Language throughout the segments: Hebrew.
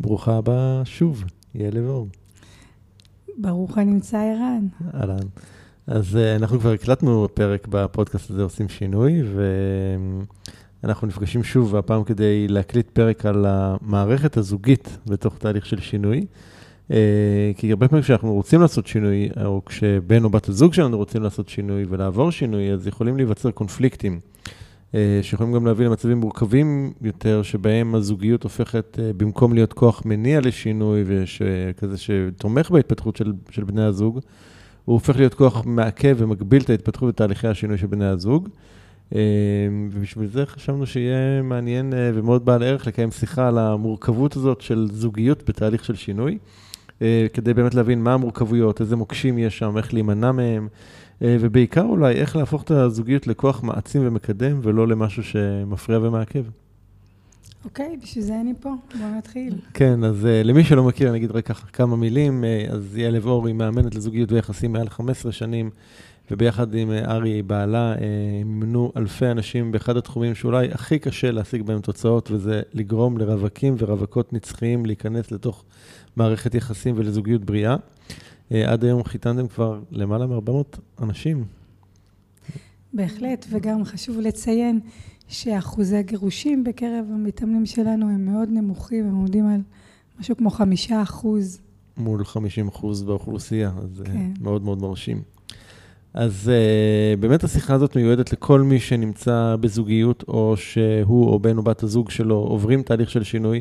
ברוכה הבאה שוב, יעל לבור. ברוך הנמצא ערן. אהלן. אז uh, אנחנו כבר הקלטנו פרק בפודקאסט הזה, עושים שינוי, ואנחנו נפגשים שוב, הפעם כדי להקליט פרק על המערכת הזוגית בתוך תהליך של שינוי. Uh, כי הרבה פעמים כשאנחנו רוצים לעשות שינוי, או כשבן או בת הזוג שלנו רוצים לעשות שינוי ולעבור שינוי, אז יכולים להיווצר קונפליקטים. אה, שיכולים גם להביא למצבים מורכבים יותר, שבהם הזוגיות הופכת, אה, במקום להיות כוח מניע לשינוי, וכזה שתומך בהתפתחות של, של בני הזוג, הוא הופך להיות כוח מעכב ומגביל את ההתפתחות ותהליכי השינוי של בני הזוג. אה, ובשביל זה חשבנו שיהיה מעניין ומאוד בעל ערך לקיים שיחה על המורכבות הזאת של זוגיות בתהליך של שינוי, כדי באמת להבין מה המורכבויות, איזה מוקשים יש שם, איך להימנע מהם. אה, ובעיקר אולי איך להפוך את הזוגיות לכוח מעצים ומקדם, ולא למשהו שמפריע ומעכב. אוקיי, okay, בשביל זה אני פה, בוא נתחיל. כן, אז uh, למי שלא מכיר, אני אגיד רק ככה כמה מילים. Uh, אז יעל אור היא מאמנת לזוגיות ויחסים מעל 15 שנים, וביחד עם uh, ארי, בעלה, הם מימנו אלפי אנשים באחד התחומים שאולי הכי קשה להשיג בהם תוצאות, וזה לגרום לרווקים ורווקות נצחיים להיכנס לתוך מערכת יחסים ולזוגיות בריאה. אה, עד היום חיתנתם כבר למעלה מ-400 אנשים. בהחלט, וגם חשוב לציין שאחוזי הגירושים בקרב המתאמנים שלנו הם מאוד נמוכים, הם עומדים על משהו כמו חמישה אחוז. מול 50 אחוז באוכלוסייה, אז אה, כן. מאוד מאוד מרשים. אז uh, באמת השיחה הזאת מיועדת לכל מי שנמצא בזוגיות, או שהוא או בן או בת הזוג שלו עוברים תהליך של שינוי,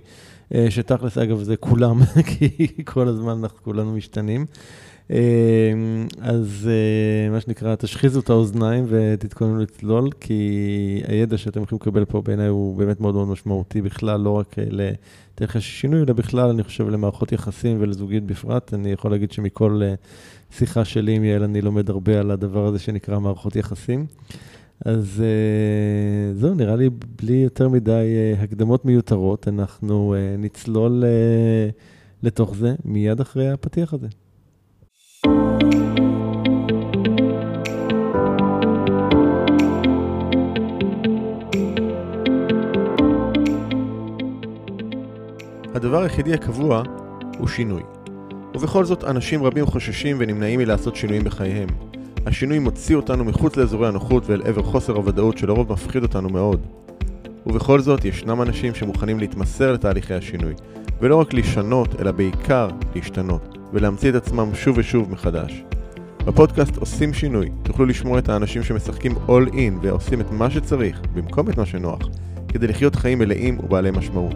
שתכלס, אגב, זה כולם, כי כל הזמן אנחנו כולנו משתנים. Uh, אז uh, מה שנקרא, תשחיזו את האוזניים ותתכוננו לצלול, כי הידע שאתם יכולים לקבל פה בעיניי הוא באמת מאוד מאוד משמעותי בכלל, לא רק לתהליך השינוי, אלא בכלל, אני חושב, למערכות יחסים ולזוגיות בפרט. אני יכול להגיד שמכל... שיחה שלי עם יעל, אני לומד הרבה על הדבר הזה שנקרא מערכות יחסים. אז uh, זהו, נראה לי בלי יותר מדי uh, הקדמות מיותרות, אנחנו uh, נצלול uh, לתוך זה מיד אחרי הפתיח הזה. הדבר היחידי הקבוע הוא שינוי. ובכל זאת, אנשים רבים חוששים ונמנעים מלעשות שינויים בחייהם. השינוי מוציא אותנו מחוץ לאזורי הנוחות ואל עבר חוסר הוודאות שלרוב מפחיד אותנו מאוד. ובכל זאת, ישנם אנשים שמוכנים להתמסר לתהליכי השינוי, ולא רק לשנות, אלא בעיקר להשתנות, ולהמציא את עצמם שוב ושוב מחדש. בפודקאסט עושים שינוי, תוכלו לשמוע את האנשים שמשחקים all in ועושים את מה שצריך, במקום את מה שנוח, כדי לחיות חיים מלאים ובעלי משמעות.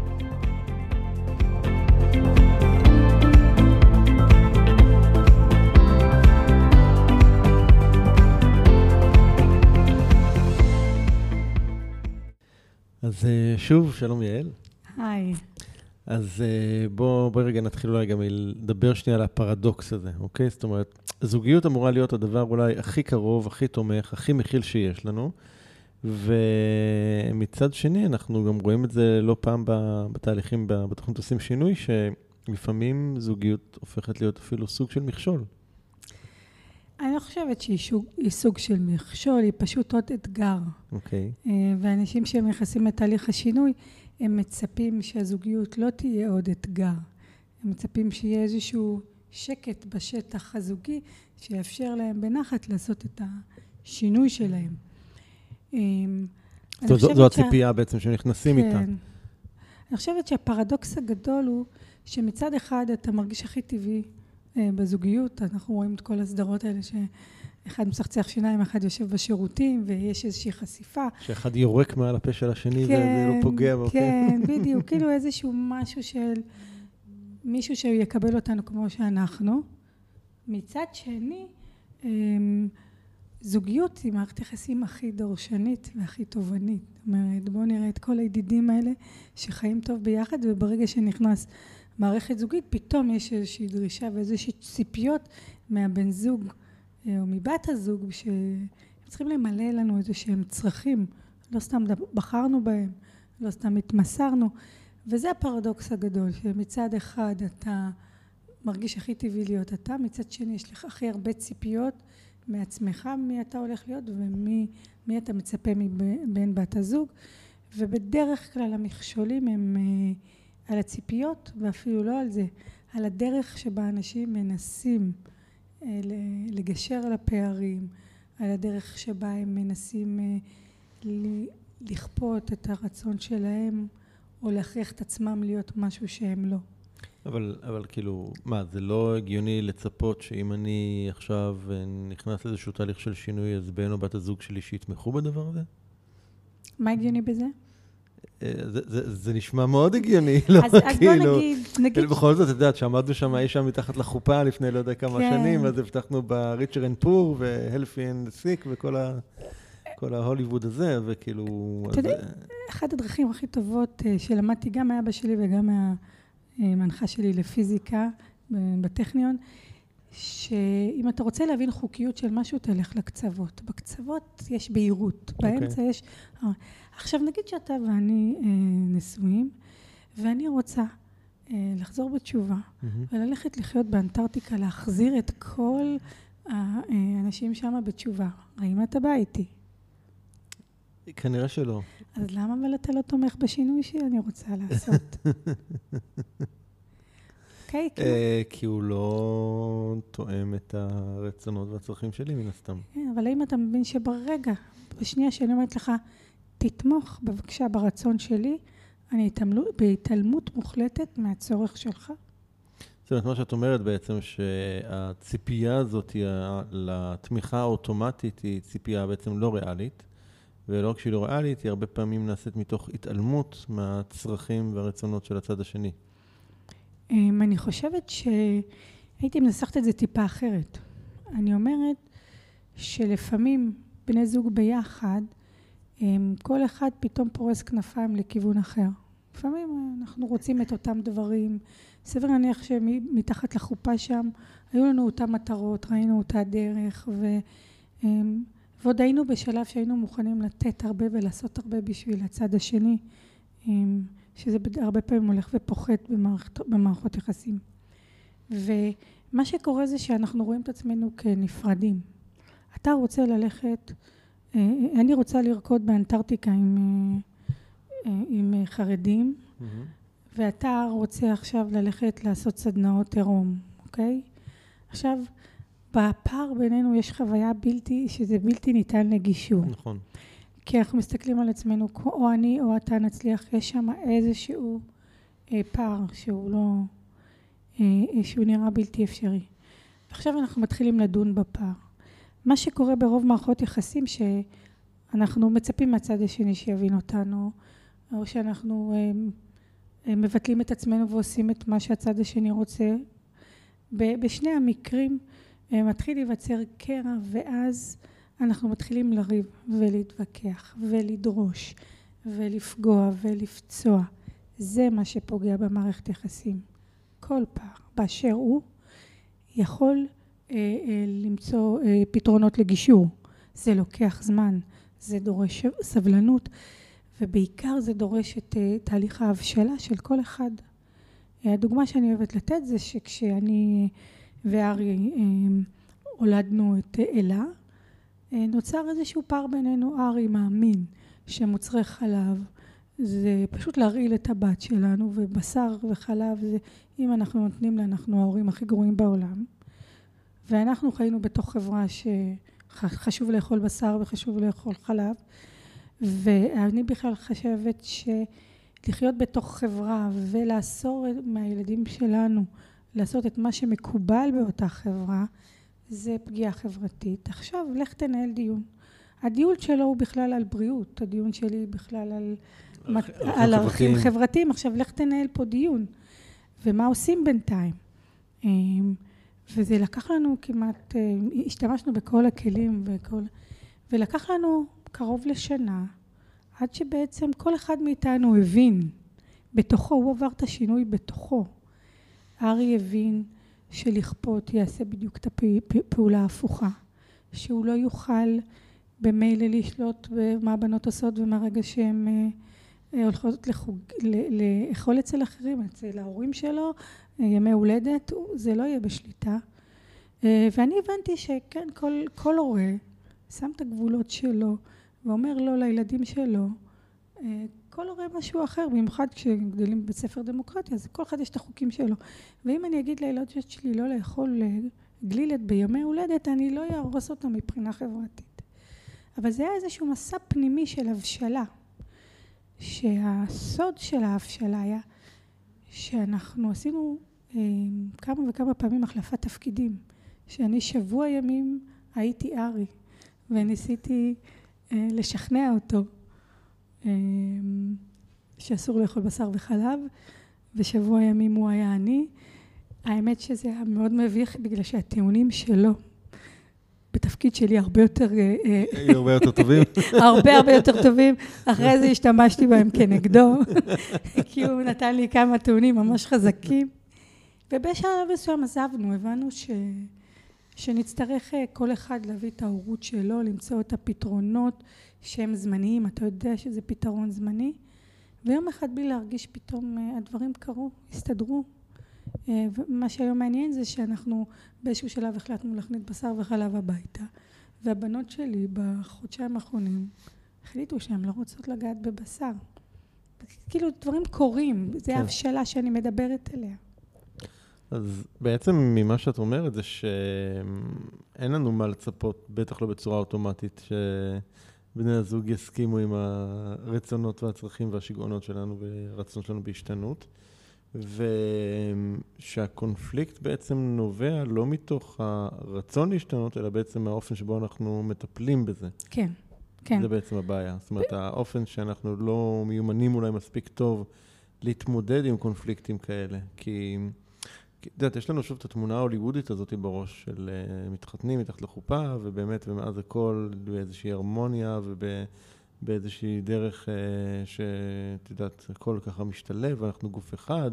אז אה, שוב, שלום יעל. היי. אז אה, בואו בוא רגע נתחיל אולי גם לדבר שנייה על הפרדוקס הזה, אוקיי? זאת אומרת, זוגיות אמורה להיות הדבר אולי הכי קרוב, הכי תומך, הכי מכיל שיש לנו, ומצד שני, אנחנו גם רואים את זה לא פעם בתהליכים, בתוכנית עושים שינוי, שלפעמים זוגיות הופכת להיות אפילו סוג של מכשול. אני לא חושבת שהיא שוג, סוג של מכשול, היא פשוט עוד אתגר. אוקיי. Okay. אה, ואנשים שנכנסים לתהליך השינוי, הם מצפים שהזוגיות לא תהיה עוד אתגר. הם מצפים שיהיה איזשהו שקט בשטח הזוגי, שיאפשר להם בנחת לעשות את השינוי שלהם. זו, זו, זו הציפייה שה... בעצם שנכנסים כן. איתה. אני חושבת שהפרדוקס הגדול הוא שמצד אחד אתה מרגיש הכי טבעי בזוגיות, אנחנו רואים את כל הסדרות האלה שאחד מצחצח שיניים, אחד יושב בשירותים, ויש איזושהי חשיפה. שאחד יורק מעל הפה של השני כן, ולא פוגע בו. כן, בדיוק, כאילו איזשהו משהו של מישהו שיקבל אותנו כמו שאנחנו. מצד שני, אמ, זוגיות היא מערכת יחסים הכי דורשנית והכי תובענית. זאת אומרת, בואו נראה את כל הידידים האלה שחיים טוב ביחד, וברגע שנכנס מערכת זוגית, פתאום יש איזושהי דרישה ואיזושהי ציפיות מהבן זוג אה, או מבת הזוג, שהם צריכים למלא לנו איזה שהם צרכים. לא סתם בחרנו בהם, לא סתם התמסרנו. וזה הפרדוקס הגדול, שמצד אחד אתה מרגיש הכי טבעי להיות אתה, מצד שני יש לך הכי הרבה ציפיות מעצמך, מי אתה הולך להיות ומי אתה מצפה מבן בת הזוג, ובדרך כלל המכשולים הם אה, על הציפיות ואפילו לא על זה, על הדרך שבה אנשים מנסים אה, לגשר על הפערים, על הדרך שבה הם מנסים אה, לכפות את הרצון שלהם או להכריח את עצמם להיות משהו שהם לא. אבל, אבל כאילו, מה, זה לא הגיוני לצפות שאם אני עכשיו אה, נכנס לאיזשהו תהליך של שינוי, אז בן או בת הזוג שלי שיתמכו בדבר הזה? מה הגיוני בזה? אה, זה, זה, זה נשמע מאוד הגיוני, לא אז, כאילו... אז בוא כאילו, נגיד, נגיד... בכל זאת, את יודעת, שעמדנו שם אי שם מתחת לחופה לפני לא יודע כמה כן. שנים, אז הבטחנו ב richer and poor ו healthy and sick וכל ה... כל ההוליווד הזה, וכאילו... אתה יודע, אחת הדרכים הכי טובות אה, שלמדתי גם מאבא שלי וגם מה... מנחה שלי לפיזיקה בטכניון, שאם אתה רוצה להבין חוקיות של משהו, תלך לקצוות. בקצוות יש בהירות, okay. אוקיי. באמצע יש... עכשיו נגיד שאתה ואני אה, נשואים, ואני רוצה אה, לחזור בתשובה, mm-hmm. וללכת לחיות באנטארקטיקה, להחזיר את כל האנשים שם בתשובה. האם אתה בא איתי? כנראה שלא. אז למה אבל אתה לא תומך בשינוי שאני רוצה לעשות? אוקיי? אה, כי הוא לא תואם את הרצונות והצרכים שלי, מן הסתם. כן, אבל האם אתה מבין שברגע, בשנייה שאני אומרת לך, תתמוך בבקשה ברצון שלי, אני בהתעלמות מוחלטת מהצורך שלך? זאת אומרת, מה שאת אומרת בעצם, שהציפייה הזאת לתמיכה האוטומטית היא ציפייה בעצם לא ריאלית. ולא רק שהיא לא ריאלית, היא הרבה פעמים נעשית מתוך התעלמות מהצרכים והרצונות של הצד השני. אמ, אני חושבת שהייתי מנסחת את זה טיפה אחרת. אני אומרת שלפעמים בני זוג ביחד, כל אחד פתאום פורס כנפיים לכיוון אחר. לפעמים אנחנו רוצים את אותם דברים. סביר להניח שמתחת לחופה שם היו לנו אותן מטרות, ראינו אותה דרך, ו... אמ, ועוד היינו בשלב שהיינו מוכנים לתת הרבה ולעשות הרבה בשביל הצד השני, שזה הרבה פעמים הולך ופוחת במערכת, במערכות יחסים. ומה שקורה זה שאנחנו רואים את עצמנו כנפרדים. אתה רוצה ללכת, אה, אני רוצה לרקוד באנטארקטיקה עם, אה, אה, עם חרדים, mm-hmm. ואתה רוצה עכשיו ללכת לעשות סדנאות עירום, אוקיי? עכשיו, בפער בינינו יש חוויה בלתי, שזה בלתי ניתן לגישור. נכון. כי אנחנו מסתכלים על עצמנו, או אני או אתה נצליח, יש שם איזשהו אה, פער שהוא לא, אה, אה, שהוא נראה בלתי אפשרי. ועכשיו אנחנו מתחילים לדון בפער. מה שקורה ברוב מערכות יחסים, שאנחנו מצפים מהצד השני שיבין אותנו, או שאנחנו אה, אה, מבטלים את עצמנו ועושים את מה שהצד השני רוצה. בשני המקרים, מתחיל להיווצר קרע ואז אנחנו מתחילים לריב ולהתווכח ולדרוש ולפגוע ולפצוע. זה מה שפוגע במערכת יחסים. כל פעם באשר הוא יכול אה, אה, למצוא אה, פתרונות לגישור. זה לוקח זמן, זה דורש סבלנות ובעיקר זה דורש את אה, תהליך ההבשלה של כל אחד. הדוגמה שאני אוהבת לתת זה שכשאני וארי אה, הולדנו את אלה, אה, נוצר איזשהו פער בינינו. ארי מאמין שמוצרי חלב זה פשוט להרעיל את הבת שלנו, ובשר וחלב זה, אם אנחנו נותנים לה, אנחנו ההורים הכי גרועים בעולם. ואנחנו חיינו בתוך חברה שחשוב לאכול בשר וחשוב לאכול חלב, ואני בכלל חושבת שלחיות בתוך חברה ולאסור מהילדים שלנו לעשות את מה שמקובל באותה חברה, זה פגיעה חברתית. עכשיו, לך תנהל דיון. הדיון שלו הוא בכלל על בריאות, הדיון שלי בכלל על, על ערכים חברתיים. עכשיו, לך תנהל פה דיון. ומה עושים בינתיים? וזה לקח לנו כמעט, אה, השתמשנו בכל הכלים וכל, ולקח לנו קרוב לשנה, עד שבעצם כל אחד מאיתנו הבין בתוכו, הוא עבר את השינוי בתוכו. ארי הבין שלכפות יעשה בדיוק את הפעולה ההפוכה. שהוא לא יוכל במילא לשלוט במה הבנות עושות ומהרגע שהן אה, הולכות לחוג, לאכול אצל אחרים, אצל ההורים שלו, ימי הולדת, זה לא יהיה בשליטה. אה, ואני הבנתי שכן, כל, כל הורה שם את הגבולות שלו ואומר לא לילדים שלו, אה, כל הורה משהו אחר, במיוחד כשגדלים בבית ספר דמוקרטיה, אז כל אחד יש את החוקים שלו. ואם אני אגיד לילדות שלי לא לאכול גלילת בימי הולדת, אני לא אהרוס אותה מבחינה חברתית. אבל זה היה איזשהו מסע פנימי של הבשלה, שהסוד של ההבשלה היה שאנחנו עשינו אה, כמה וכמה פעמים החלפת תפקידים, שאני שבוע ימים הייתי ארי, וניסיתי אה, לשכנע אותו אה, שאסור לאכול בשר וחלב, ושבוע ימים הוא היה אני. האמת שזה היה מאוד מביך, בגלל שהטיעונים שלו בתפקיד שלי הרבה יותר... אה, אה, היו הרבה יותר טובים. הרבה הרבה יותר טובים. אחרי זה השתמשתי בהם כנגדו, כי הוא נתן לי כמה טיעונים ממש חזקים. ובשלב מסוים עזבנו, הבנו ש... שנצטרך אה, כל אחד להביא את ההורות שלו, למצוא את הפתרונות שהם זמניים, אתה יודע שזה פתרון זמני, ויום אחד בלי להרגיש פתאום הדברים קרו, הסתדרו, אה, ומה שהיום מעניין זה שאנחנו באיזשהו שלב החלטנו להכניס בשר וחלב הביתה והבנות שלי בחודשיים האחרונים החליטו שהן לא רוצות לגעת בבשר. כאילו דברים קורים, זה כן. הבשלה שאני מדברת עליה. אז בעצם ממה שאת אומרת זה שאין לנו מה לצפות, בטח לא בצורה אוטומטית, שבני הזוג יסכימו עם הרצונות והצרכים והשיגעונות שלנו והרצונות שלנו בהשתנות. ושהקונפליקט בעצם נובע לא מתוך הרצון להשתנות, אלא בעצם מהאופן שבו אנחנו מטפלים בזה. כן, כן. זה בעצם הבעיה. זאת אומרת, האופן שאנחנו לא מיומנים אולי מספיק טוב להתמודד עם קונפליקטים כאלה. כי, את יודעת, יש לנו שוב את התמונה ההוליוודית הזאת בראש של uh, מתחתנים מתחת לחופה, ובאמת, ומאז הכל באיזושהי הרמוניה וב... באיזושהי דרך אה, שאת יודעת, הכל ככה משתלב, ואנחנו גוף אחד,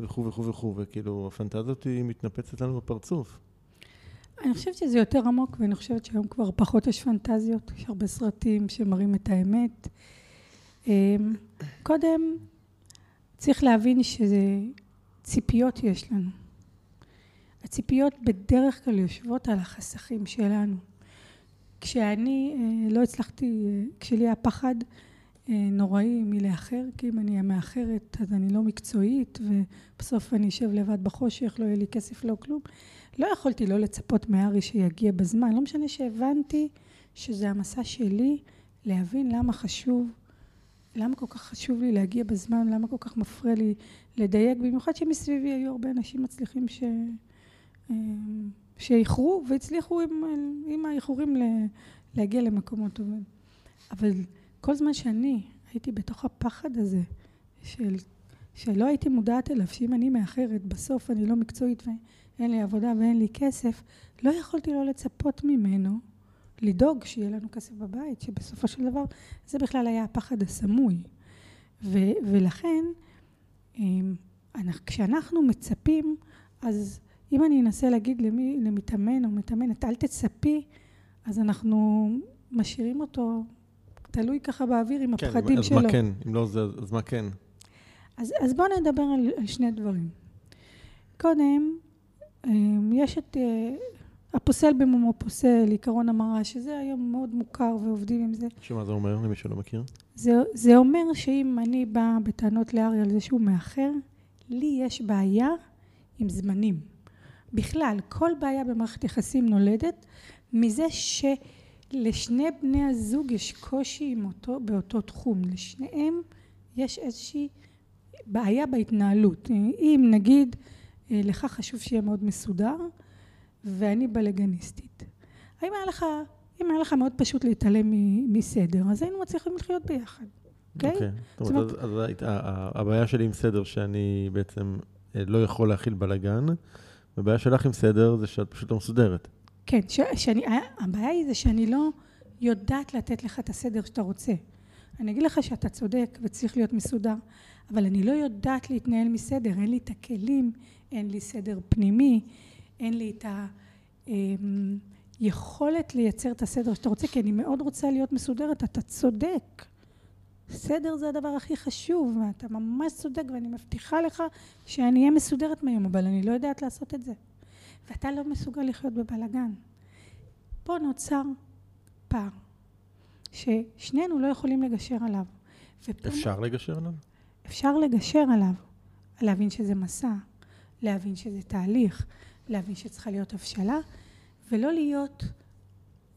וכו' וכו' וכו', וכאילו, הפנטזיה הזאת היא מתנפצת לנו בפרצוף. אני חושבת שזה יותר עמוק, ואני חושבת שהיום כבר פחות יש פנטזיות, יש הרבה סרטים שמראים את האמת. אה, קודם, צריך להבין שזה ציפיות יש לנו. הציפיות בדרך כלל יושבות על החסכים שלנו. כשאני אה, לא הצלחתי, אה, כשלי היה פחד אה, נוראי מלאחר, כי אם אני אהיה מאחרת אז אני לא מקצועית ובסוף אני אשב לבד בחושך, לא יהיה לי כסף, לא כלום. לא יכולתי לא לצפות מארי שיגיע בזמן, לא משנה שהבנתי שזה המסע שלי להבין למה חשוב, למה כל כך חשוב לי להגיע בזמן, למה כל כך מפריע לי לדייק, במיוחד שמסביבי היו הרבה אנשים מצליחים ש... שאיחרו והצליחו עם, עם האיחורים להגיע למקומות טובים. אבל כל זמן שאני הייתי בתוך הפחד הזה של, שלא הייתי מודעת אליו, שאם אני מאחרת, בסוף אני לא מקצועית ואין לי עבודה ואין לי כסף, לא יכולתי לא לצפות ממנו לדאוג שיהיה לנו כסף בבית, שבסופו של דבר זה בכלל היה הפחד הסמוי. ו, ולכן, אמ, כשאנחנו מצפים, אז אם אני אנסה להגיד למי, למתאמן או מתאמנת, אל תצפי, אז אנחנו משאירים אותו תלוי ככה באוויר עם כן, הפחדים אז שלו. אז מה כן? אם לא זה, אז מה כן? אז, אז בואו נדבר על, על שני דברים. קודם, אמ, יש את אה, הפוסל במומו פוסל, עיקרון המראה, שזה היום מאוד מוכר ועובדים עם זה. שמה זה אומר, למי שלא מכיר? זה, זה אומר שאם אני באה בטענות לארי על זה שהוא מאחר, לי יש בעיה עם זמנים. בכלל, כל בעיה במערכת יחסים נולדת מזה שלשני בני הזוג יש קושי אותו, באותו תחום. לשניהם יש איזושהי בעיה בהתנהלות. אם נגיד אה, לך חשוב שיהיה מאוד מסודר ואני בלגניסטית. האם היה לך, אם היה לך מאוד פשוט להתעלם מסדר, אז היינו מצליחים לחיות ביחד, אוקיי? אוקיי. זאת אומרת, אז הבעיה שלי עם סדר שאני בעצם אה, לא יכול להכיל בלגן. הבעיה שלך עם סדר זה שאת פשוט לא מסודרת. כן, ש, שאני, הבעיה היא זה שאני לא יודעת לתת לך את הסדר שאתה רוצה. אני אגיד לך שאתה צודק וצריך להיות מסודר, אבל אני לא יודעת להתנהל מסדר, אין לי את הכלים, אין לי סדר פנימי, אין לי את היכולת אמ, לייצר את הסדר שאתה רוצה, כי אני מאוד רוצה להיות מסודרת, אתה צודק. סדר זה הדבר הכי חשוב, ואתה ממש צודק, ואני מבטיחה לך שאני אהיה מסודרת מהיום, אבל אני לא יודעת לעשות את זה. ואתה לא מסוגל לחיות בבלגן. פה נוצר פער, ששנינו לא יכולים לגשר עליו. אפשר לגשר עליו? אפשר לגשר עליו, להבין שזה מסע, להבין שזה תהליך, להבין שצריכה להיות הבשלה, ולא להיות,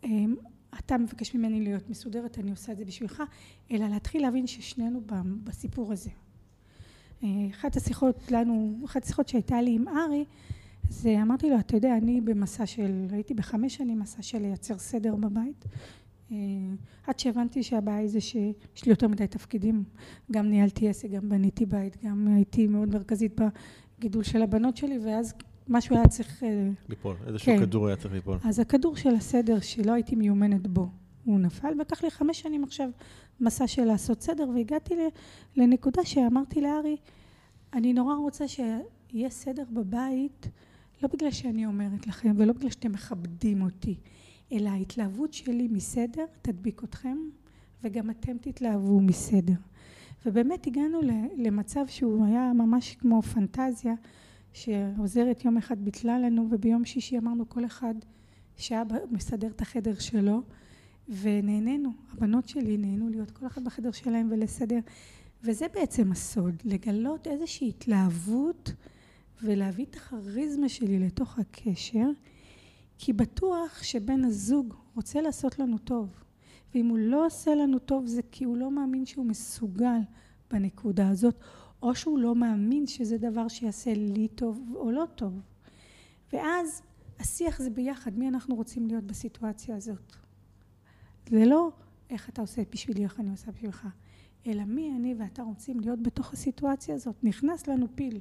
אמ, אתה מבקש ממני להיות מסודרת, אני עושה את זה בשבילך, אלא להתחיל להבין ששנינו בסיפור הזה. אה, אחת השיחות לנו, אחת השיחות שהייתה לי עם ארי, זה אמרתי לו, אתה יודע, אני במסע של, הייתי בחמש שנים מסע של לייצר סדר בבית, אה, עד שהבנתי שהבעיה היא זה שיש לי יותר מדי תפקידים. גם ניהלתי עסק, גם בניתי בית, גם הייתי מאוד מרכזית בגידול של הבנות שלי, ואז משהו היה צריך... אה, ליפול, איזשהו כן. כדור היה צריך ליפול. אז הכדור של הסדר שלא הייתי מיומנת בו, הוא נפל, ולקח לי חמש שנים עכשיו מסע של לעשות סדר, והגעתי לנקודה שאמרתי לארי, אני נורא רוצה שיהיה סדר בבית, לא בגלל שאני אומרת לכם, ולא בגלל שאתם מכבדים אותי, אלא ההתלהבות שלי מסדר תדביק אתכם, וגם אתם תתלהבו מסדר. ובאמת הגענו למצב שהוא היה ממש כמו פנטזיה, שעוזרת יום אחד ביטלה לנו, וביום שישי אמרנו כל אחד שאבא מסדר את החדר שלו, ונהנינו, הבנות שלי נהנו להיות כל אחד בחדר שלהם ולסדר. וזה בעצם הסוד, לגלות איזושהי התלהבות ולהביא את הכריזמה שלי לתוך הקשר, כי בטוח שבן הזוג רוצה לעשות לנו טוב. ואם הוא לא עושה לנו טוב זה כי הוא לא מאמין שהוא מסוגל בנקודה הזאת, או שהוא לא מאמין שזה דבר שיעשה לי טוב או לא טוב. ואז השיח זה ביחד, מי אנחנו רוצים להיות בסיטואציה הזאת. זה לא איך אתה עושה בשבילי, איך אני עושה בשבילך, אלא מי אני ואתה רוצים להיות בתוך הסיטואציה הזאת. נכנס לנו פיל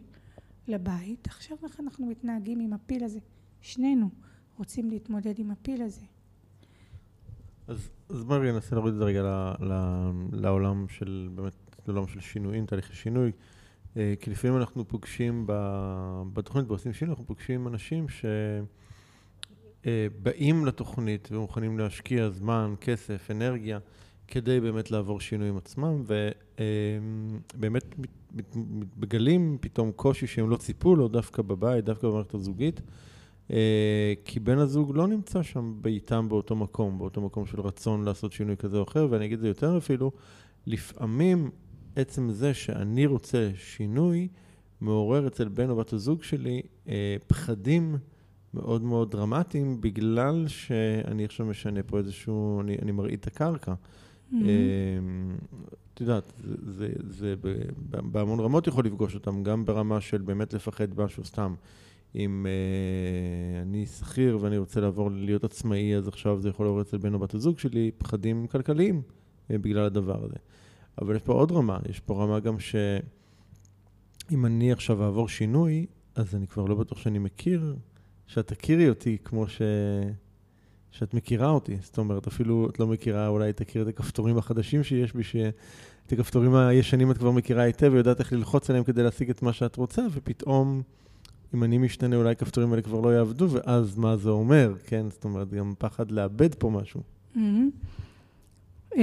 לבית, עכשיו איך אנחנו מתנהגים עם הפיל הזה. שנינו רוצים להתמודד עם הפיל הזה. אז, אז בואי ננסה להוריד את זה רגע ל, ל, לעולם של, באמת, לעולם של שינויים, תהליכי שינוי. אה, כי לפעמים אנחנו פוגשים בתוכנית, ועושים שינוי, אנחנו פוגשים אנשים שבאים אה, לתוכנית ומוכנים להשקיע זמן, כסף, אנרגיה, כדי באמת לעבור שינויים עצמם, ובאמת מגלים פתאום קושי שהם לא ציפו לו, דווקא בבית, דווקא במערכת הזוגית. אה, כי בן הזוג לא נמצא שם איתם באותו מקום, באותו מקום של רצון לעשות שינוי כזה או אחר, ואני אגיד את זה יותר אפילו, לפעמים עצם זה שאני רוצה שינוי, מעורר אצל בן או בת הזוג שלי אה, פחדים מאוד מאוד דרמטיים, בגלל שאני עכשיו משנה פה איזשהו, אני, אני מרעיד את הקרקע. Mm-hmm. אה, את יודעת, זה, זה, זה בהמון רמות יכול לפגוש אותם, גם ברמה של באמת לפחד משהו סתם. אם uh, אני שכיר ואני רוצה לעבור להיות עצמאי, אז עכשיו זה יכול לעבור אצל בן או בת הזוג שלי פחדים כלכליים uh, בגלל הדבר הזה. אבל יש פה עוד רמה, יש פה רמה גם שאם אני עכשיו אעבור שינוי, אז אני כבר לא בטוח שאני מכיר, שאת תכירי אותי כמו ש... שאת מכירה אותי. זאת אומרת, אפילו את לא מכירה, אולי תכיר את הכפתורים החדשים שיש בי, שאת הכפתורים הישנים את כבר מכירה היטב ויודעת איך ללחוץ עליהם כדי להשיג את מה שאת רוצה, ופתאום... אם אני משתנה, אולי הכפתורים האלה כבר לא יעבדו, ואז מה זה אומר, כן? זאת אומרת, גם פחד לאבד פה משהו. mm-hmm.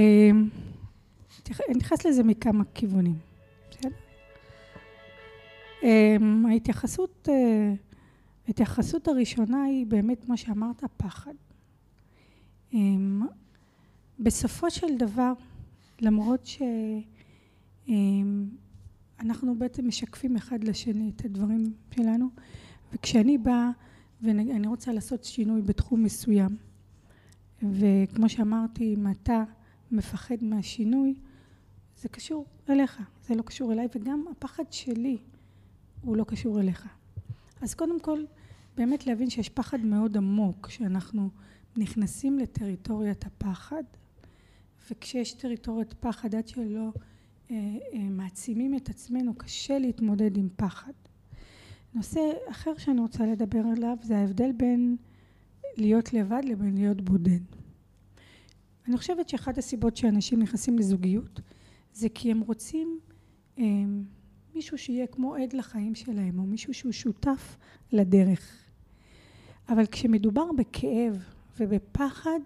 אמ, נכנס לזה מכמה כיוונים? אמ, ההתייחסות, אה, ההתייחסות הראשונה היא באמת, כמו שאמרת, פחד. אמ, בסופו של דבר, למרות ש... אנחנו בעצם משקפים אחד לשני את הדברים שלנו, וכשאני באה ואני רוצה לעשות שינוי בתחום מסוים, וכמו שאמרתי, אם אתה מפחד מהשינוי, זה קשור אליך, זה לא קשור אליי, וגם הפחד שלי הוא לא קשור אליך. אז קודם כל, באמת להבין שיש פחד מאוד עמוק, שאנחנו נכנסים לטריטוריית הפחד, וכשיש טריטוריית פחד, עד שלא אה, אה, מעצימים את עצמנו, קשה להתמודד עם פחד. נושא אחר שאני רוצה לדבר עליו זה ההבדל בין להיות לבד לבין להיות בודד. אני חושבת שאחת הסיבות שאנשים נכנסים לזוגיות זה כי הם רוצים אה, מישהו שיהיה כמו עד לחיים שלהם, או מישהו שהוא שותף לדרך. אבל כשמדובר בכאב ובפחד,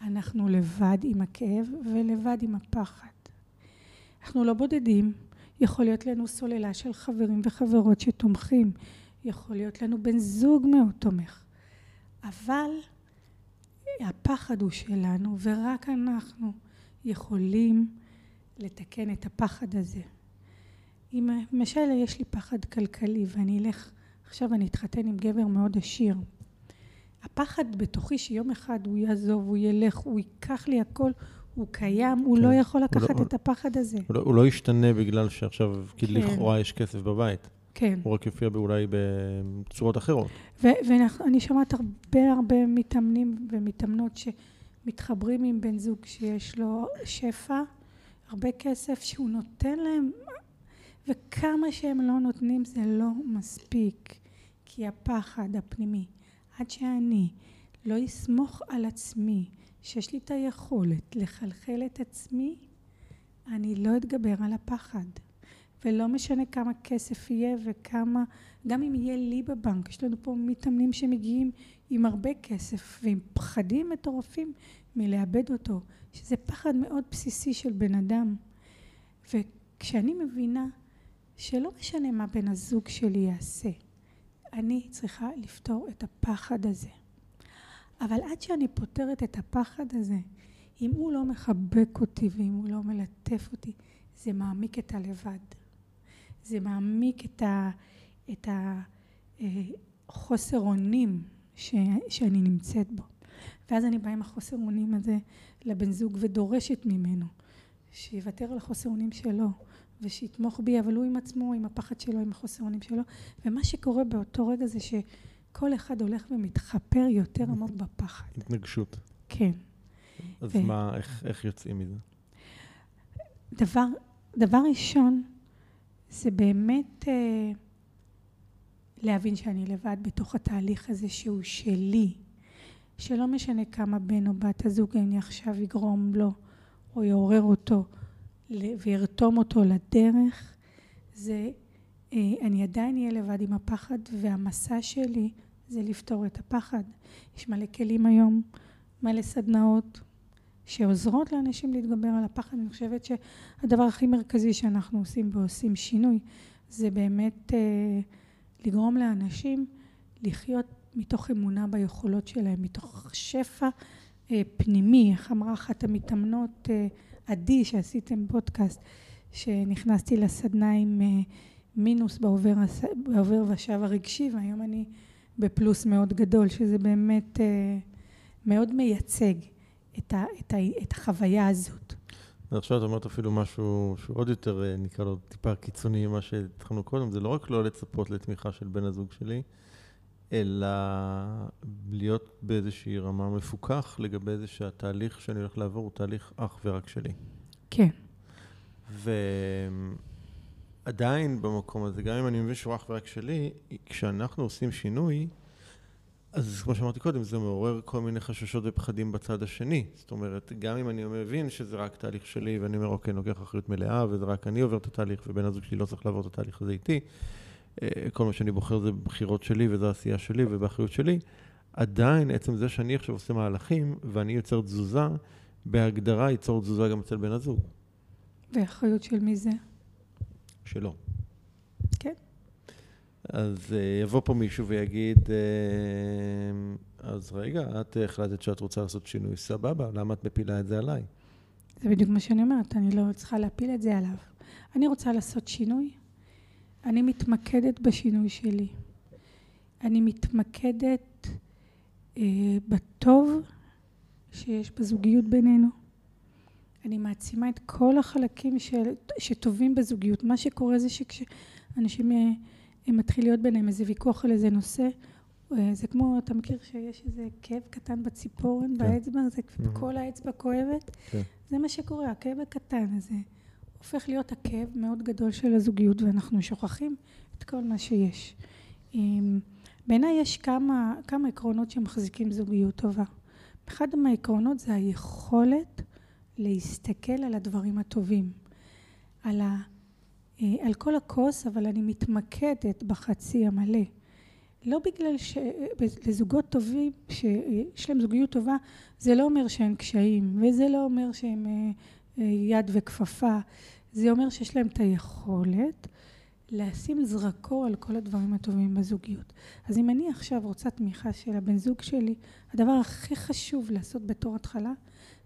אנחנו לבד עם הכאב ולבד עם הפחד. אנחנו לא בודדים, יכול להיות לנו סוללה של חברים וחברות שתומכים, יכול להיות לנו בן זוג מאוד תומך, אבל הפחד הוא שלנו ורק אנחנו יכולים לתקן את הפחד הזה. אם למשל יש לי פחד כלכלי ואני אלך, עכשיו אני אתחתן עם גבר מאוד עשיר. הפחד בתוכי שיום אחד הוא יעזוב, הוא ילך, הוא ייקח לי הכל, הוא קיים, הוא כן. לא יכול לקחת הוא לא, את הפחד הזה. הוא לא, הוא לא ישתנה בגלל שעכשיו, כי כן. לכאורה יש כסף בבית. כן. הוא רק יופיע אולי בצורות אחרות. ואני שומעת הרבה הרבה מתאמנים ומתאמנות שמתחברים עם בן זוג שיש לו שפע, הרבה כסף שהוא נותן להם, וכמה שהם לא נותנים זה לא מספיק, כי הפחד הפנימי, עד שאני לא אסמוך על עצמי, שיש לי את היכולת לחלחל את עצמי, אני לא אתגבר על הפחד. ולא משנה כמה כסף יהיה וכמה, גם אם יהיה לי בבנק, יש לנו פה מתאמנים שמגיעים עם הרבה כסף ועם פחדים מטורפים מלאבד אותו, שזה פחד מאוד בסיסי של בן אדם. וכשאני מבינה שלא משנה מה בן הזוג שלי יעשה, אני צריכה לפתור את הפחד הזה. אבל עד שאני פותרת את הפחד הזה, אם הוא לא מחבק אותי ואם הוא לא מלטף אותי, זה מעמיק את הלבד. זה מעמיק את, ה, את החוסר אונים ש, שאני נמצאת בו. ואז אני באה עם החוסר אונים הזה לבן זוג ודורשת ממנו שיוותר על החוסר אונים שלו ושיתמוך בי, אבל הוא עם עצמו, עם הפחד שלו, עם החוסר אונים שלו. ומה שקורה באותו רגע זה שכל אחד הולך ומתחפר יותר עמוק בפחד. התנגשות. כן. אז ו... מה, איך, איך יוצאים מזה? דבר, דבר ראשון, זה באמת אה, להבין שאני לבד בתוך התהליך הזה שהוא שלי, שלא משנה כמה בן או בת הזוג אני עכשיו יגרום לו או יעורר אותו וירתום אותו לדרך, זה אה, אני עדיין אהיה לבד עם הפחד והמסע שלי זה לפתור את הפחד. יש מלא כלים היום, מלא סדנאות, שעוזרות לאנשים להתגבר על הפחד. אני חושבת שהדבר הכי מרכזי שאנחנו עושים ועושים שינוי זה באמת אה, לגרום לאנשים לחיות מתוך אמונה ביכולות שלהם, מתוך שפע אה, פנימי. איך אמרה אחת המתאמנות, אה, עדי, שעשיתם פודקאסט, שנכנסתי לסדנה עם אה, מינוס בעובר, בעובר ושב הרגשי, והיום אני בפלוס מאוד גדול, שזה באמת אה, מאוד מייצג. את, ה, את, ה, את החוויה הזאת. עכשיו את אומרת אפילו משהו שהוא עוד יותר, אה, נקרא לו טיפה קיצוני ממה שהתחלנו קודם, זה לא רק לא לצפות לתמיכה של בן הזוג שלי, אלא להיות באיזושהי רמה מפוקח לגבי זה שהתהליך שאני הולך לעבור הוא תהליך אך ורק שלי. כן. ועדיין במקום הזה, גם אם אני מבין שהוא אך ורק שלי, כשאנחנו עושים שינוי, אז כמו שאמרתי קודם, זה מעורר כל מיני חששות ופחדים בצד השני. זאת אומרת, גם אם אני מבין שזה רק תהליך שלי, ואני אומר, אוקיי, אני לוקח אחריות מלאה, וזה רק אני עובר את התהליך, ובן הזוג שלי לא צריך לעבור את התהליך הזה איתי, כל מה שאני בוחר זה בחירות שלי, וזו עשייה שלי, ובאחריות שלי, עדיין, עצם זה שאני עכשיו עושה מהלכים, ואני יוצר תזוזה, בהגדרה ייצור תזוזה גם אצל בן הזוג. ואחריות של מי זה? שלו. כן. אז אה, יבוא פה מישהו ויגיד, אה, אז רגע, את החלטת שאת רוצה לעשות שינוי, סבבה, למה את מפילה את זה עליי? זה בדיוק מה שאני אומרת, אני לא צריכה להפיל את זה עליו. אני רוצה לעשות שינוי, אני מתמקדת בשינוי שלי. אני מתמקדת אה, בטוב שיש בזוגיות בינינו. אני מעצימה את כל החלקים של, שטובים בזוגיות. מה שקורה זה שכשאנשים... אה, מתחיל להיות ביניהם איזה ויכוח על איזה נושא, אה, זה כמו, אתה מכיר שיש איזה כאב קטן בציפורן, כן. באצבע, זה mm-hmm. כל האצבע כואבת? כן. זה מה שקורה, הכאב הקטן הזה הופך להיות הכאב מאוד גדול של הזוגיות, ואנחנו שוכחים את כל מה שיש. בעיניי יש כמה, כמה עקרונות שמחזיקים זוגיות טובה. אחד מהעקרונות זה היכולת להסתכל על הדברים הטובים, על, ה, אה, על כל הכוס, אבל אני מתמקדת בחצי המלא. לא בגלל שלזוגות טובים, שיש להם זוגיות טובה, זה לא אומר שאין קשיים, וזה לא אומר שהם אה, אה, יד וכפפה, זה אומר שיש להם את היכולת לשים זרקור על כל הדברים הטובים בזוגיות. אז אם אני עכשיו רוצה תמיכה של הבן זוג שלי, הדבר הכי חשוב לעשות בתור התחלה,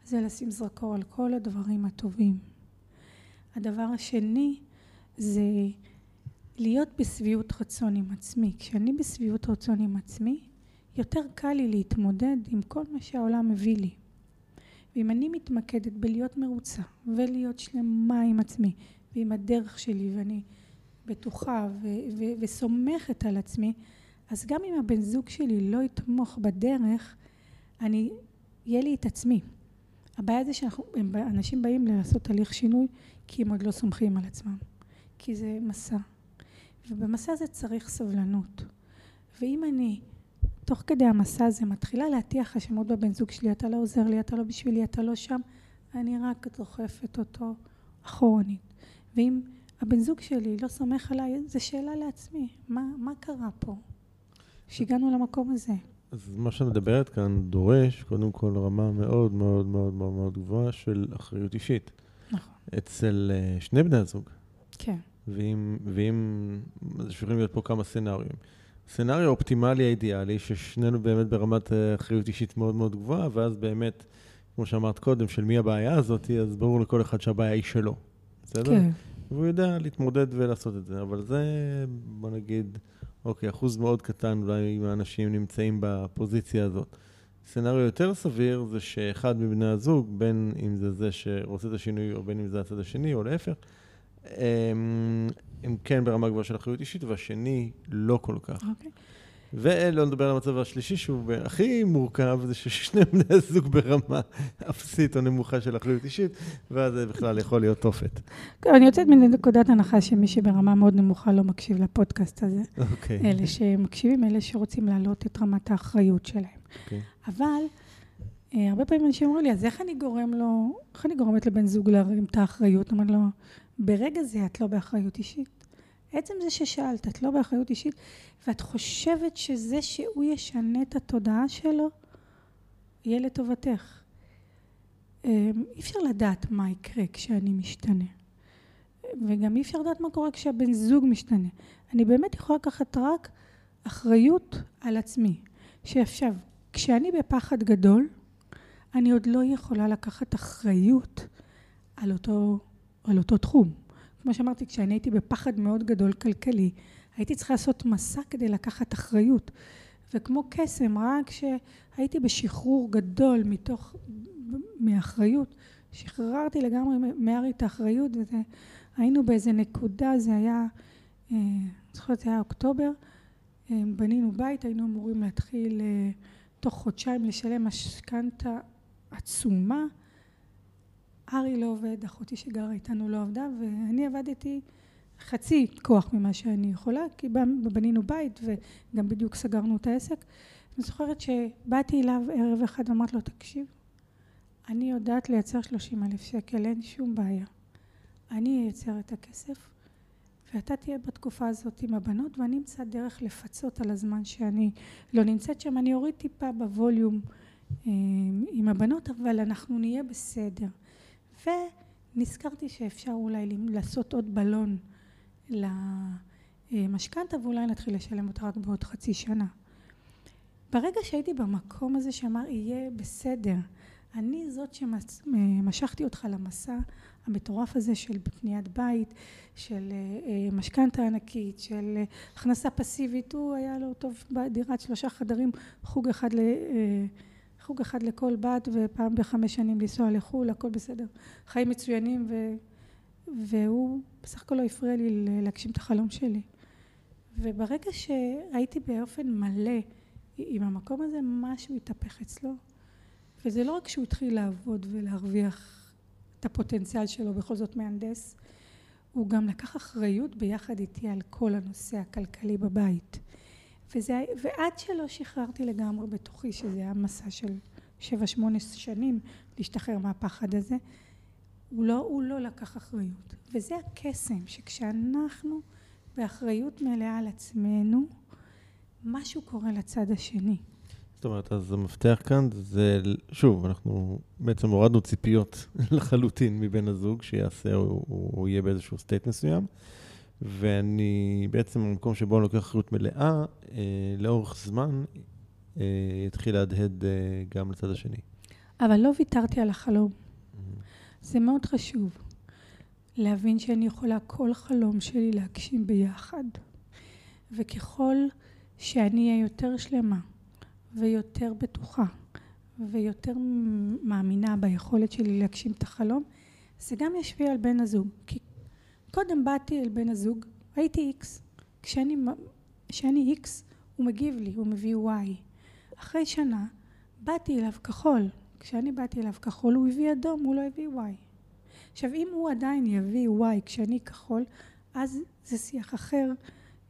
זה לשים זרקור על כל הדברים הטובים. הדבר השני זה להיות בשביעות רצון עם עצמי. כשאני בשביעות רצון עם עצמי, יותר קל לי להתמודד עם כל מה שהעולם מביא לי. ואם אני מתמקדת בלהיות מרוצה ולהיות שלמה עם עצמי ועם הדרך שלי ואני בטוחה ו- ו- וסומכת על עצמי, אז גם אם הבן זוג שלי לא יתמוך בדרך, אני, יהיה לי את עצמי. הבעיה זה שאנשים באים לעשות תהליך שינוי כי הם עוד לא סומכים על עצמם. כי זה מסע. ובמסע הזה צריך סבלנות. ואם אני, תוך כדי המסע הזה, מתחילה להטיח האשמות בבן זוג שלי, אתה לא עוזר לי, אתה לא בשבילי, אתה לא שם, אני רק דוחפת אותו אחורנית. ואם הבן זוג שלי לא סומך עליי, זו שאלה לעצמי, מה, מה קרה פה? שהגענו למקום הזה. אז מה שאת מדברת כאן דורש, קודם כל, רמה מאוד מאוד מאוד מאוד מאוד גבוהה של אחריות אישית. נכון. אצל uh, שני בני הזוג. כן. ואם, ואם, אז יכולים להיות פה כמה סצנריונים. סצנריו האופטימלי האידיאלי, ששנינו באמת ברמת אה, אחריות אישית מאוד מאוד גבוהה, ואז באמת, כמו שאמרת קודם, של מי הבעיה הזאת, אז ברור לכל אחד שהבעיה היא שלו. בסדר? כן. והוא יודע להתמודד ולעשות את זה, אבל זה, בוא נגיד, אוקיי, אחוז מאוד קטן אולי אם האנשים נמצאים בפוזיציה הזאת. סצנריו יותר סביר זה שאחד מבני הזוג, בין אם זה זה שרוצה את השינוי או בין אם זה הצד השני, או להפך, הם, כן ברמה גבוהה של אחריות אישית, והשני לא כל כך. אוקיי. ולא נדבר על המצב השלישי, שהוא הכי מורכב, זה ששני בני הזוג ברמה אפסית או נמוכה של אחריות אישית, ואז זה בכלל יכול להיות תופת. כן, אני יוצאת מנקודת הנחה שמי שברמה מאוד נמוכה לא מקשיב לפודקאסט הזה. אוקיי. אלה שמקשיבים, אלה שרוצים להעלות את רמת האחריות שלהם. אוקיי. אבל אה, הרבה פעמים אנשים אומרים לי, אז איך אני גורם לו, איך אני גורמת לבן זוג להרים את האחריות? אמרתי לו, ברגע זה את לא באחריות אישית. עצם זה ששאלת, את לא באחריות אישית, ואת חושבת שזה שהוא ישנה את התודעה שלו, יהיה לטובתך. אמ, אי אפשר לדעת מה יקרה כשאני משתנה. וגם אי אפשר לדעת מה קורה כשהבן זוג משתנה. אני באמת יכולה לקחת רק אחריות על עצמי. שעכשיו, כשאני בפחד גדול, אני עוד לא יכולה לקחת אחריות על אותו, על אותו תחום. כמו שאמרתי, כשאני הייתי בפחד מאוד גדול כלכלי, הייתי צריכה לעשות מסע כדי לקחת אחריות. וכמו קסם, רק כשהייתי בשחרור גדול מתוך, מאחריות, שחררתי לגמרי מהרי את האחריות, והיינו באיזה נקודה, זה היה, אני אה, זוכרת, זה היה אוקטובר, אה, בנינו בית, היינו אמורים להתחיל אה, תוך חודשיים לשלם משכנתה עצומה. ארי לא עובד, אחותי שגרה איתנו לא עבדה, ואני עבדתי חצי כוח ממה שאני יכולה, כי בנינו בית וגם בדיוק סגרנו את העסק. אני זוכרת שבאתי אליו ערב אחד ואמרתי לו, תקשיב, אני יודעת לייצר שלושים אלף שקל, אין שום בעיה. אני אייצר את הכסף, ואתה תהיה בתקופה הזאת עם הבנות, ואני אמצא דרך לפצות על הזמן שאני לא נמצאת שם. אני אוריד טיפה בווליום אה, עם הבנות, אבל אנחנו נהיה בסדר. ונזכרתי שאפשר אולי לעשות עוד בלון למשכנתה ואולי נתחיל לשלם אותה רק בעוד חצי שנה. ברגע שהייתי במקום הזה שאמר יהיה בסדר, אני זאת שמשכתי אותך למסע המטורף הזה של בניית בית, של אה, משכנתה ענקית, של הכנסה פסיבית, הוא היה לו טוב בדירת שלושה חדרים, חוג אחד ל... חוג אחד לכל בת ופעם בחמש שנים לנסוע לחו"ל, הכל בסדר. חיים מצוינים ו... והוא בסך הכל לא הפריע לי להגשים את החלום שלי. וברגע שהייתי באופן מלא עם המקום הזה, משהו התהפך אצלו. וזה לא רק שהוא התחיל לעבוד ולהרוויח את הפוטנציאל שלו, בכל זאת מהנדס, הוא גם לקח אחריות ביחד איתי על כל הנושא הכלכלי בבית. וזה, ועד שלא שחררתי לגמרי בתוכי שזה היה מסע של שבע, שמונה שנים להשתחרר מהפחד הזה. הוא לא, הוא לא לקח אחריות. וזה הקסם, שכשאנחנו באחריות מלאה על עצמנו, משהו קורה לצד השני. זאת אומרת, אז המפתח כאן זה, שוב, אנחנו בעצם הורדנו ציפיות לחלוטין מבן הזוג שיעשה, או הוא יהיה באיזשהו סטייט מסוים, ואני בעצם, במקום שבו אני לוקח אחריות מלאה, אה, לאורך זמן, אה, יתחיל להדהד אה, גם לצד השני. אבל לא ויתרתי על החלום. Mm-hmm. זה מאוד חשוב להבין שאני יכולה כל חלום שלי להגשים ביחד. וככל שאני אהיה יותר שלמה ויותר בטוחה ויותר מאמינה ביכולת שלי להגשים את החלום, זה גם ישפיע על בן הזוג. כי קודם באתי אל בן הזוג, הייתי איקס. כשאני, איקס, הוא מגיב לי, הוא מביא וואי. אחרי שנה, באתי אליו כחול. כשאני באתי אליו כחול, הוא הביא אדום, הוא לא הביא וואי. עכשיו, אם הוא עדיין יביא וואי כשאני כחול, אז זה שיח אחר,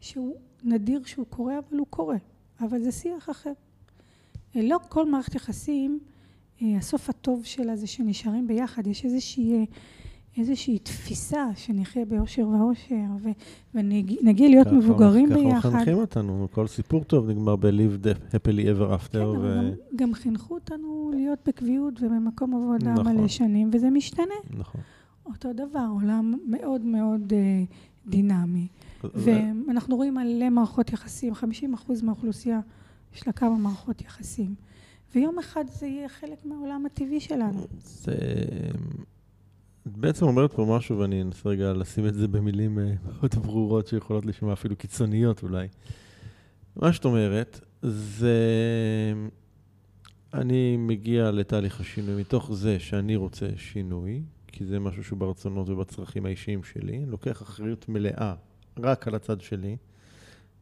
שהוא נדיר שהוא קורה, אבל הוא קורה. אבל זה שיח אחר. לא כל מערכת יחסים, אה, הסוף הטוב שלה זה שנשארים ביחד. יש איזושהי, איזושהי תפיסה שנחיה באושר ואושר, ו, ונגיע להיות ככה, מבוגרים ככה ביחד. ככה מחנכים אותנו, כל סיפור טוב נגמר ב-live happily ever after. כן, ו... גם, גם חינכו אותנו להיות בקביעות ובמקום עבודה נכון. מלא שנים, וזה משתנה. נכון. אותו דבר, עולם מאוד מאוד uh, דינמי. ואנחנו רואים מלא מערכות יחסים, 50 אחוז מהאוכלוסייה יש לה כמה מערכות יחסים. ויום אחד זה יהיה חלק מהעולם הטבעי שלנו. זה... את בעצם אומרת פה משהו, ואני אנסה רגע לשים את זה במילים אה, מאוד ברורות שיכולות לשמוע אפילו קיצוניות אולי. מה שאת אומרת, זה... אני מגיע לתהליך השינוי מתוך זה שאני רוצה שינוי, כי זה משהו שהוא ברצונות ובצרכים האישיים שלי. לוקח אחריות מלאה רק על הצד שלי.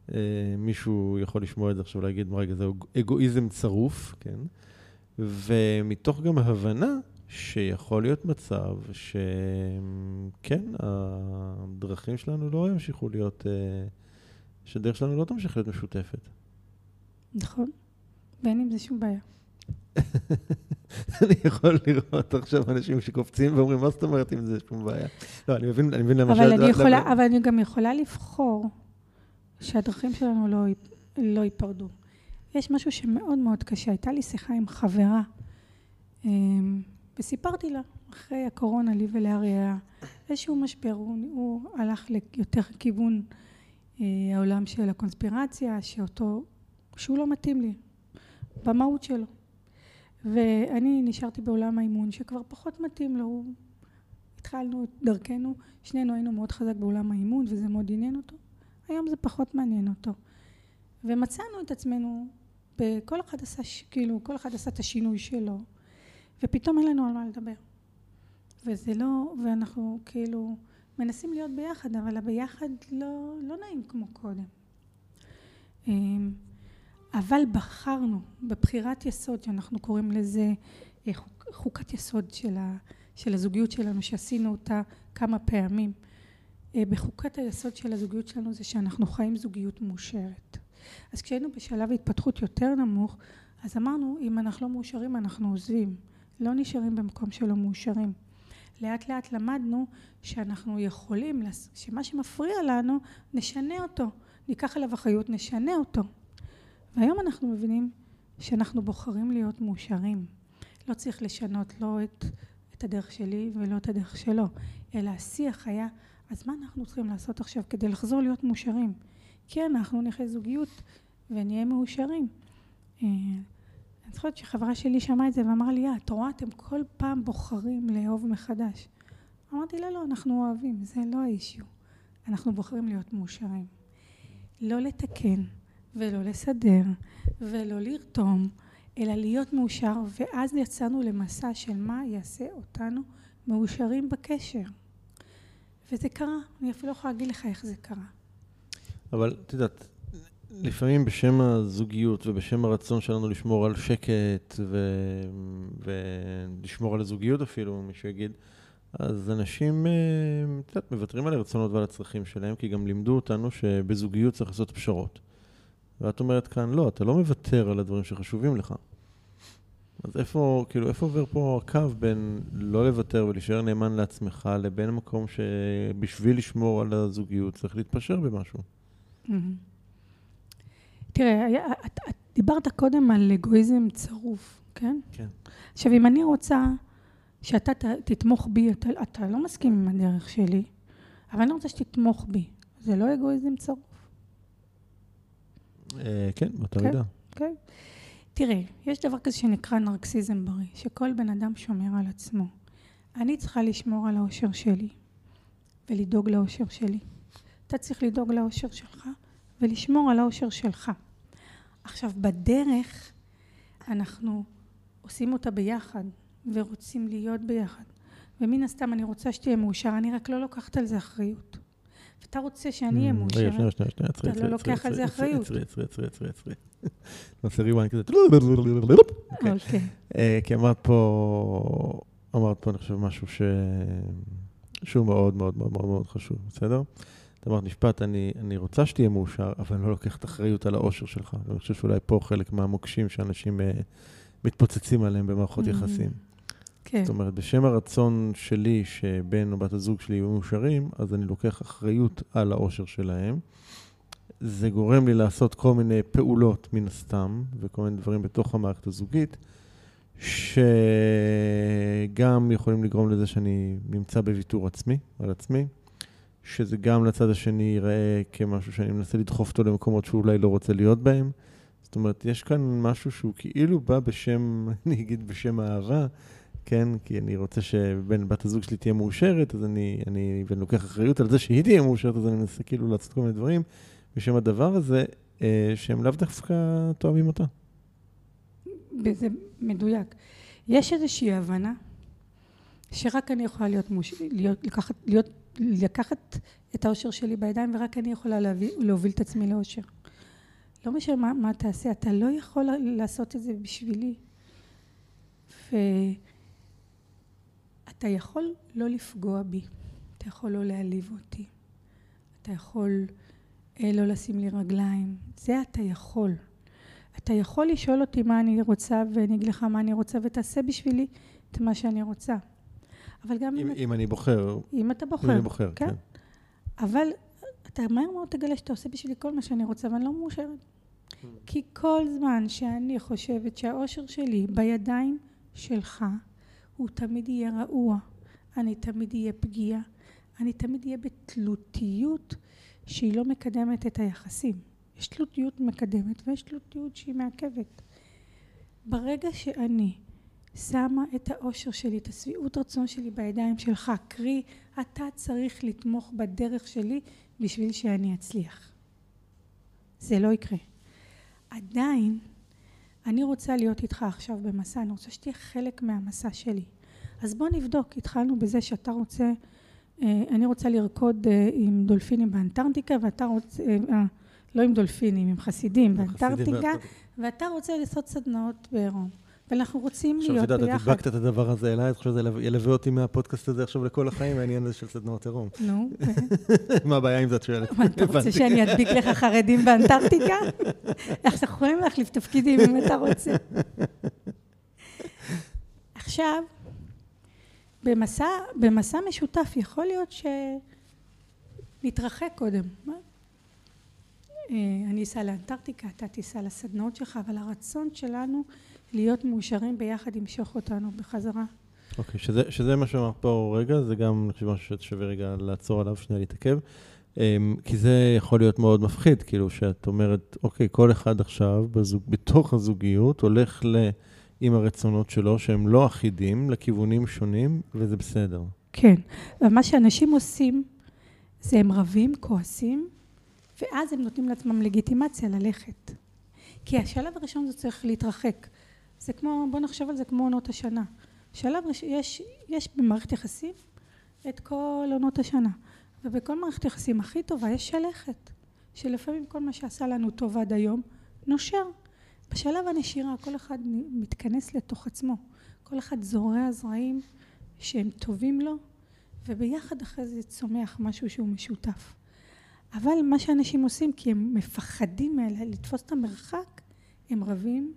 Uh, מישהו יכול לשמוע את זה עכשיו ולהגיד, רגע, זה אגואיזם צרוף, כן? ומתוך גם ההבנה שיכול להיות מצב שכן, הדרכים שלנו לא ימשיכו להיות, uh, שהדרך שלנו לא תמשיך להיות משותפת. נכון, ואין עם זה שום בעיה. אני יכול לראות עכשיו אנשים שקופצים ואומרים, מה זאת אומרת אם זה שום בעיה? לא, אני מבין, אני מבין למשל... אבל אני יכולה, אבל אני גם יכולה לבחור שהדרכים שלנו לא, לא ייפרדו. יש משהו שמאוד מאוד קשה. הייתה לי שיחה עם חברה, אמ, וסיפרתי לה, אחרי הקורונה, לי ולארי היה איזשהו משבר, הוא, הוא הלך ליותר כיוון אה, העולם של הקונספירציה, שאותו, שהוא לא מתאים לי, במהות שלו. ואני נשארתי בעולם האימון שכבר פחות מתאים לו. התחלנו את דרכנו, שנינו היינו מאוד חזק בעולם האימון וזה מאוד עניין אותו. היום זה פחות מעניין אותו. ומצאנו את עצמנו, כל אחד עשה, כאילו, כל אחד עשה את השינוי שלו, ופתאום אין לנו על מה לדבר. וזה לא, ואנחנו כאילו מנסים להיות ביחד, אבל הביחד לא, לא נעים כמו קודם. אמ, אבל בחרנו בבחירת יסוד, שאנחנו קוראים לזה אה, חוק, חוקת יסוד של, ה, של הזוגיות שלנו, שעשינו אותה כמה פעמים. אה, בחוקת היסוד של הזוגיות שלנו זה שאנחנו חיים זוגיות מאושרת. אז כשהיינו בשלב התפתחות יותר נמוך, אז אמרנו, אם אנחנו לא מאושרים, אנחנו עוזבים. לא נשארים במקום שלא מאושרים. לאט לאט למדנו שאנחנו יכולים, שמה שמפריע לנו, נשנה אותו. ניקח עליו אחריות, נשנה אותו. והיום אנחנו מבינים שאנחנו בוחרים להיות מאושרים. לא צריך לשנות לא את, את הדרך שלי ולא את הדרך שלו, אלא השיח היה, אז מה אנחנו צריכים לעשות עכשיו כדי לחזור להיות מאושרים? כן, אנחנו נחיה זוגיות ונהיה מאושרים. אני זוכרת שחברה שלי שמעה את זה ואמרה לי, אה, את רואה, אתם כל פעם בוחרים לאהוב מחדש. אמרתי לה, לא, אנחנו אוהבים, זה לא האישיו. אנחנו בוחרים להיות מאושרים. לא לתקן, ולא לסדר, ולא לרתום, אלא להיות מאושר, ואז יצאנו למסע של מה יעשה אותנו מאושרים בקשר. וזה קרה, אני אפילו לא יכולה להגיד לך איך זה קרה. אבל את יודעת, לפעמים בשם הזוגיות ובשם הרצון שלנו לשמור על שקט ו... ולשמור על הזוגיות אפילו, מישהו יגיד, אז אנשים, אה, את יודעת, מוותרים על הרצונות ועל הצרכים שלהם, כי גם לימדו אותנו שבזוגיות צריך לעשות פשרות. ואת אומרת כאן, לא, אתה לא מוותר על הדברים שחשובים לך. אז איפה, כאילו, איפה עובר פה הקו בין לא לוותר ולהישאר נאמן לעצמך, לבין המקום שבשביל לשמור על הזוגיות צריך להתפשר במשהו? תראה, את, את דיברת קודם על אגואיזם צרוף, כן? כן. עכשיו, אם אני רוצה שאתה ת, תתמוך בי, אתה, אתה לא מסכים עם הדרך שלי, אבל אני רוצה שתתמוך בי. זה לא אגואיזם צרוף, אה, כן, באותה כן. מידה. אוקיי? תראה, יש דבר כזה שנקרא נרקסיזם בריא, שכל בן אדם שומר על עצמו. אני צריכה לשמור על האושר שלי ולדאוג לאושר שלי. אתה צריך לדאוג לאושר שלך ולשמור על האושר שלך. עכשיו, בדרך אנחנו עושים אותה ביחד ורוצים להיות ביחד. ומן הסתם אני רוצה שתהיה מאושר, אני רק לא לוקחת על זה אחריות. ואתה רוצה שאני אהיה Mm, מאושרת. רגע, שנייה, שנייה, שנייה, עצרי, אתה לא לוקח על זה אחריות. עצרי, עצרי, עצרי, עצרי, עצרי. נעשה ריוויין כזה. אוקיי. אוקיי. אה, כי אמרת פה, אמרת פה, אני חושב, משהו. שהוא מאוד מאוד מאוד מאוד חשוב, בסדר? את אמרת משפט, אני, אני רוצה שתהיה מאושר, אבל אני לא לוקחת אחריות על האושר שלך. ואני חושב שאולי פה חלק מהמוקשים שאנשים אה, מתפוצצים עליהם במערכות Mhm. יחסים. כן. זאת אומרת, בשם הרצון שלי שבן או בת הזוג שלי יהיו מאושרים, אז אני לוקח אחריות על האושר שלהם. זה גורם לי לעשות כל מיני פעולות מן הסתם, וכל מיני דברים בתוך המערכת הזוגית, שגם יכולים לגרום לזה שאני נמצא בוויתור עצמי, על עצמי, שזה גם לצד השני ייראה כמשהו שאני מנסה לדחוף אותו למקומות שהוא אולי לא רוצה להיות בהם. זאת אומרת, יש כאן משהו שהוא כאילו בא בשם, אני אגיד בשם האהבה, כן? כי אני רוצה שבן בת הזוג שלי תהיה מאושרת, אז אני, אני, ואני לוקח אחריות על זה שהיא תהיה מאושרת, אז אני מנסה כאילו לעשות כל מיני דברים בשם הדבר הזה, אה, שהם לאו דווקא תואמים אותה. וזה מדויק. יש איזושהי הבנה שרק אני יכולה להיות, מוש... להיות, לקחת, להיות, לקחת את האושר שלי בידיים ורק אני יכולה להביא, להוביל את עצמי לאושר. לא משנה מה, מה תעשה, אתה לא יכול לעשות את זה בשבילי. ואתה יכול לא לפגוע בי, אתה יכול לא להעליב אותי, אתה יכול אה, לא לשים לי רגליים, זה אתה יכול. אתה יכול לשאול אותי מה אני רוצה ואני אגיד לך מה אני רוצה ותעשה בשבילי את מה שאני רוצה. אבל גם אם, אם, אם אני בוחר, אם אתה אם בוחר, אני בוחר, כן. כן. אבל אתה מהר מאוד תגלה שאתה עושה בשבילי כל מה שאני רוצה ואני לא מאושרת. כי כל זמן שאני חושבת שהאושר שלי בידיים שלך, הוא תמיד יהיה רעוע, אני תמיד אהיה פגיעה, אני תמיד אהיה בתלותיות שהיא לא מקדמת את היחסים. יש תלותיות מקדמת ויש תלותיות שהיא מעכבת. ברגע שאני שמה את האושר שלי, את השביעות רצון שלי בידיים שלך, קרי, אתה צריך לתמוך בדרך שלי בשביל שאני אצליח. זה לא יקרה. עדיין, אני רוצה להיות איתך עכשיו במסע, אני רוצה שתהיה חלק מהמסע שלי. אז בוא נבדוק, התחלנו בזה שאתה רוצה, אה, אני רוצה לרקוד אה, עם דולפינים באנטארקטיקה ואתה רוצה, אה, לא עם דולפינים, עם חסידים באנטארקטיקה, ואתה רוצה לעשות סדנאות בעירום. ואנחנו רוצים עכשיו, את להיות יודעת, את ביחד. הדבקת את הדבר הזה אליי, את חושבת שזה ילווה אותי מהפודקאסט הזה עכשיו לכל החיים, העניין הזה של סדנאות עירום. נו, מה הבעיה עם זה, את שואלת? מה, אתה רוצה. שאני אדביק לך חרדים באנטארקטיקה? אנחנו יכולים להחליף תפקידים אם אתה רוצה. עכשיו, במסע, במסע משותף יכול להיות שנתרחק קודם. מה? אה, אני אסע לאנטארקטיקה, אתה תיסע לסדנאות שלך, אבל הרצון שלנו להיות מאושרים ביחד ימשוך אותנו בחזרה. אוקיי, שזה, שזה מה שאמרת פה רגע, זה גם, אני חושב, משהו ששווה רגע לעצור עליו, שנייה להתעכב. אמ, כי זה יכול להיות מאוד מפחיד, כאילו, שאת אומרת, אוקיי, כל אחד עכשיו, בזוג, בתוך הזוגיות, הולך ל... עם הרצונות שלו, שהם לא אחידים, לכיוונים שונים, וזה בסדר. כן, ומה שאנשים עושים, זה הם רבים, כועסים, ואז הם נותנים לעצמם לגיטימציה ללכת. כי השלב הראשון זה צריך להתרחק. זה כמו, בוא נחשוב על זה כמו עונות השנה. שלב ראשון, יש, יש במערכת יחסים את כל עונות השנה. ובכל מערכת יחסים הכי טובה יש שלכת. שלפעמים כל מה שעשה לנו טוב עד היום, נושר. בשלב הנשירה כל אחד מתכנס לתוך עצמו. כל אחד זורע זרעים שהם טובים לו, וביחד אחרי זה צומח משהו שהוא משותף. אבל מה שאנשים עושים, כי הם מפחדים לתפוס את המרחק, הם רבים,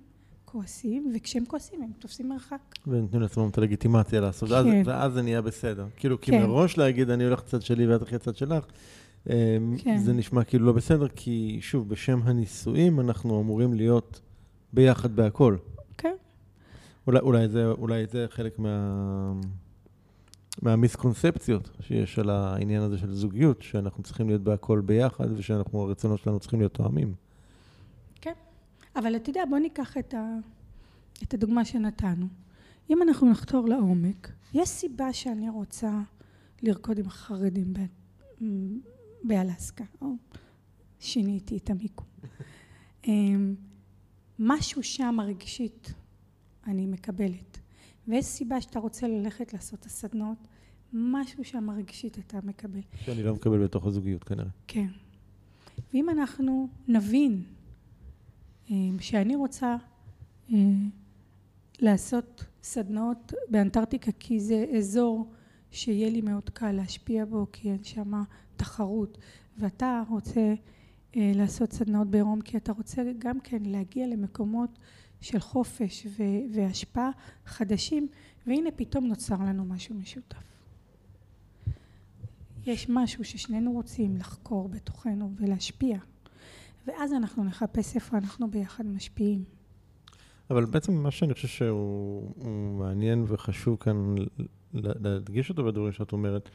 כועסים, וכשהם כועסים הם תופסים מרחק. ונותנים לעצמם את הלגיטימציה לעשות, ואז, כן. ואז זה נהיה בסדר. כאילו, כי כן. מראש להגיד, אני הולך לצד שלי ואת הולכת לצד שלך, אה, כן. זה נשמע כאילו לא בסדר, כי שוב, בשם הנישואים אנחנו אמורים להיות ביחד בהכל. כן. אולי, אולי, זה, אולי זה חלק מה... מהמיסקונספציות שיש על העניין הזה של זוגיות, שאנחנו צריכים להיות בהכל ביחד, ושאנחנו, הרצונות שלנו צריכים להיות תואמים. אבל אתה יודע, בוא ניקח את, ה, את הדוגמה שנתנו. אם אנחנו נחתור לעומק, יש סיבה שאני רוצה לרקוד עם החרדים ב, באלסקה, או שיניתי את המיקום. אמ, משהו שם רגשית אני מקבלת. ויש סיבה שאתה רוצה ללכת לעשות את הסדנאות, משהו שם רגשית אתה מקבל. שאני לא מקבל בתוך הזוגיות כנראה. כן. ואם אנחנו נבין שאני רוצה אה, לעשות סדנאות באנטארקטיקה כי זה אזור שיהיה לי מאוד קל להשפיע בו כי אין שם תחרות ואתה רוצה אה, לעשות סדנאות בעירום כי אתה רוצה גם כן להגיע למקומות של חופש והשפעה חדשים והנה פתאום נוצר לנו משהו משותף. יש משהו ששנינו רוצים לחקור בתוכנו ולהשפיע ואז אנחנו נחפש איפה אנחנו ביחד משפיעים. אבל בעצם מה שאני חושב שהוא הוא מעניין וחשוב כאן להדגיש אותו בדברים שאת אומרת,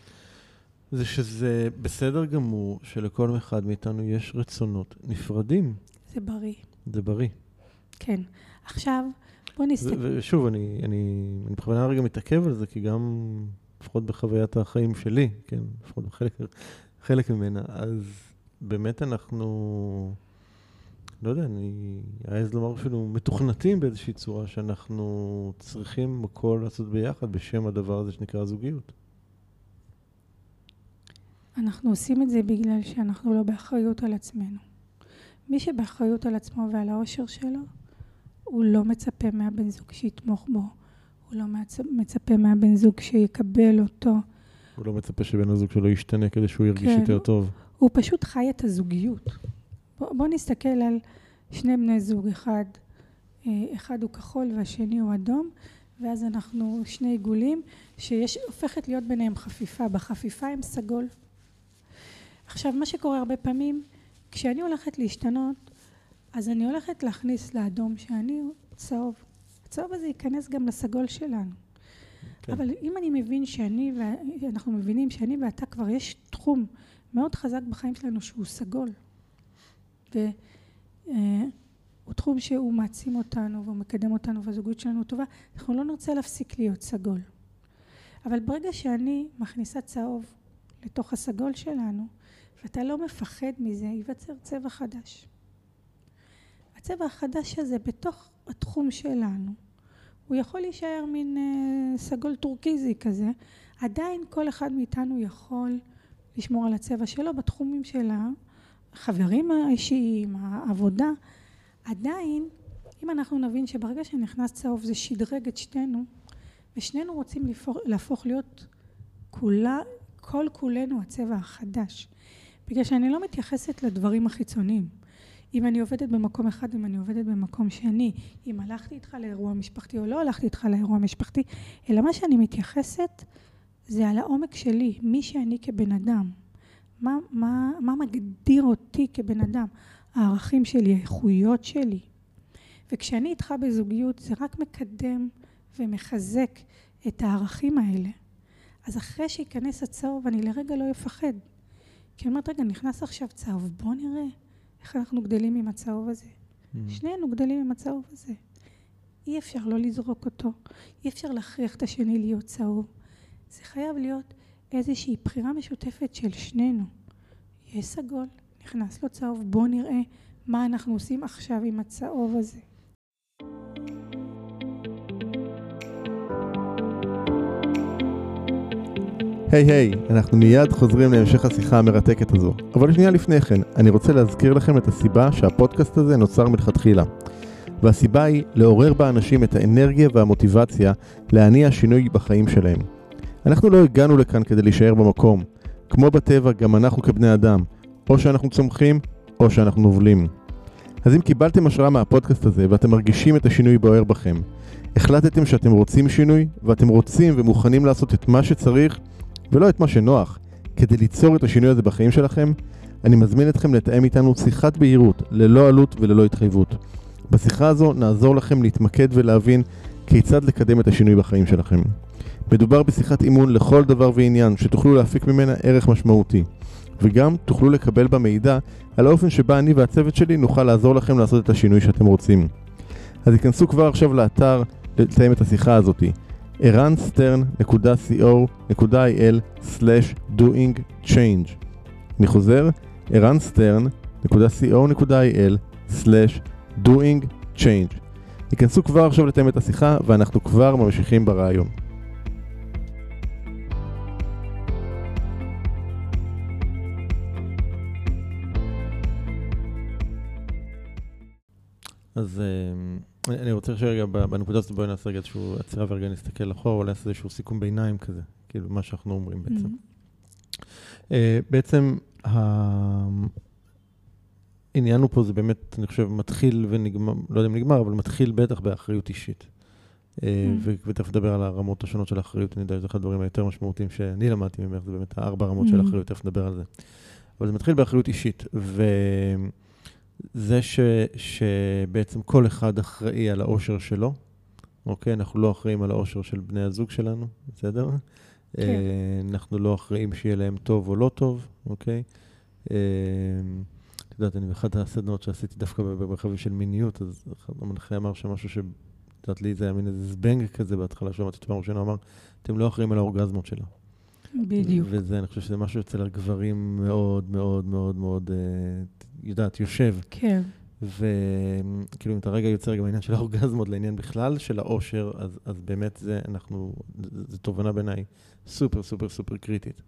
זה שזה בסדר גמור שלכל אחד מאיתנו יש רצונות נפרדים. זה בריא. זה בריא. כן. עכשיו, בוא נסתכל. ושוב, אני, אני, אני בכוונה רגע מתעכב על זה, כי גם, לפחות בחוויית החיים שלי, כן, לפחות בחלק חלק ממנה, אז באמת אנחנו, לא יודע, אני אעז לומר אפילו מתוכנתים באיזושהי צורה, שאנחנו צריכים הכל לעשות ביחד בשם הדבר הזה שנקרא זוגיות. אנחנו עושים את זה בגלל שאנחנו לא באחריות על עצמנו. מי שבאחריות על עצמו ועל האושר שלו, הוא לא מצפה מהבן זוג שיתמוך בו, הוא לא מצ- מצפה מהבן זוג שיקבל אותו, הוא לא מצפה שבן הזוג שלו ישתנה כדי שהוא ירגיש כן. יותר טוב. הוא פשוט חי את הזוגיות. בוא, בוא נסתכל על שני בני זוג, אחד, אה, אחד הוא כחול והשני הוא אדום, ואז אנחנו שני עיגולים שיש, הופכת להיות ביניהם חפיפה, בחפיפה הם סגול. עכשיו מה שקורה הרבה פעמים, כשאני הולכת להשתנות, אז אני הולכת להכניס לאדום שאני צהוב. הצהוב הזה ייכנס גם לסגול שלנו. כן. אבל אם אני מבין שאני, ואנחנו מבינים שאני ואתה כבר יש תחום מאוד חזק בחיים שלנו שהוא סגול. והוא תחום שהוא מעצים אותנו והוא מקדם אותנו והזוגיות שלנו טובה, אנחנו לא נרצה להפסיק להיות סגול. אבל ברגע שאני מכניסה צהוב לתוך הסגול שלנו, ואתה לא מפחד מזה, ייווצר צבע חדש. הצבע החדש הזה בתוך התחום שלנו, הוא יכול להישאר מין אה, סגול טורקיזי כזה, עדיין כל אחד מאיתנו יכול לשמור על הצבע שלו בתחומים של החברים האישיים, העבודה. עדיין, אם אנחנו נבין שברגע שנכנס צהוב זה שדרג את שנינו, ושנינו רוצים להפוך, להפוך להיות כולה, כל כולנו הצבע החדש. בגלל שאני לא מתייחסת לדברים החיצוניים. אם אני עובדת במקום אחד, אם אני עובדת במקום שני, אם הלכתי איתך לאירוע משפחתי או לא הלכתי איתך לאירוע משפחתי, אלא מה שאני מתייחסת זה על העומק שלי, מי שאני כבן אדם. מה, מה, מה מגדיר אותי כבן אדם? הערכים שלי, האיכויות שלי. וכשאני איתך בזוגיות זה רק מקדם ומחזק את הערכים האלה. אז אחרי שייכנס הצהוב אני לרגע לא אפחד. כי אני אומרת, רגע, נכנס עכשיו צהוב, בוא נראה איך אנחנו גדלים עם הצהוב הזה. Mm. שנינו גדלים עם הצהוב הזה. אי אפשר לא לזרוק אותו, אי אפשר להכריח את השני להיות צהוב. זה חייב להיות איזושהי בחירה משותפת של שנינו. יש סגול, נכנס לו צהוב, בוא נראה מה אנחנו עושים עכשיו עם הצהוב הזה. היי hey, היי, hey, אנחנו מיד חוזרים להמשך השיחה המרתקת הזו. אבל שנייה לפני כן, אני רוצה להזכיר לכם את הסיבה שהפודקאסט הזה נוצר מלכתחילה. והסיבה היא לעורר באנשים את האנרגיה והמוטיבציה להניע שינוי בחיים שלהם. אנחנו לא הגענו לכאן כדי להישאר במקום. כמו בטבע, גם אנחנו כבני אדם, או שאנחנו צומחים, או שאנחנו נובלים. אז אם קיבלתם השראה מהפודקאסט הזה ואתם מרגישים את השינוי בוער בכם, החלטתם שאתם רוצים שינוי ואתם רוצים ומוכנים לעשות את מה שצריך ולא את מה שנוח כדי ליצור את השינוי הזה בחיים שלכם, אני מזמין אתכם לתאם איתנו שיחת בהירות, ללא עלות וללא התחייבות. בשיחה הזו נעזור לכם להתמקד ולהבין כיצד לקדם את השינוי בחיים שלכם. מדובר בשיחת אימון לכל דבר ועניין שתוכלו להפיק ממנה ערך משמעותי. וגם תוכלו לקבל בה מידע על האופן שבה אני והצוות שלי נוכל לעזור לכם לעשות את השינוי שאתם רוצים. אז היכנסו כבר עכשיו לאתר לסיים את השיחה הזאתי ערנסטרן.co.il/doing-change אני חוזר, ערנסטרן.co.il/doing-change היכנסו כבר עכשיו לתאם את השיחה ואנחנו כבר ממשיכים ברעיון. אז אה, אני רוצה שרגע בנקודה הזאת בואי נעשה רגע איזשהו עצירה ורגע נסתכל אחורה, אולי נעשה איזשהו סיכום ביניים כזה, כאילו מה שאנחנו אומרים בעצם. Mm-hmm. בעצם העניין הוא פה זה באמת, אני חושב, מתחיל ונגמר, לא יודע אם נגמר, אבל מתחיל בטח באחריות אישית. Mm-hmm. ותכף נדבר על הרמות השונות של האחריות, אני יודע שזה אחד הדברים היותר משמעותיים שאני למדתי ממך, זה באמת הארבע רמות. של האחריות, תכף נדבר על זה. אבל זה מתחיל באחריות אישית, ו... זה ש, שבעצם כל אחד אחראי על האושר שלו, אוקיי? אנחנו לא אחראים על האושר של בני הזוג שלנו, בסדר? כן. אה, אנחנו לא אחראים שיהיה להם טוב או לא טוב, אוקיי? אה, את יודעת, אני באחת הסדנות שעשיתי דווקא במרחבים של מיניות, אז המנחה אמר שמשהו ש... את יודעת, לי זה היה מין איזה זבנג כזה בהתחלה, שמעתי את פעם ראשונה, אמר, אתם לא אחראים על האורגזמות שלה. בדיוק. וזה, אני חושב שזה משהו אצל הגברים מאוד מאוד מאוד מאוד, אה, יודעת, יושב. כן. וכאילו, אם אתה רגע יוצא רגע מהעניין של האורגזמות לעניין בכלל, של האושר, אז, אז באמת זה, אנחנו, זו תובנה בעיניי סופר סופר סופר קריטית.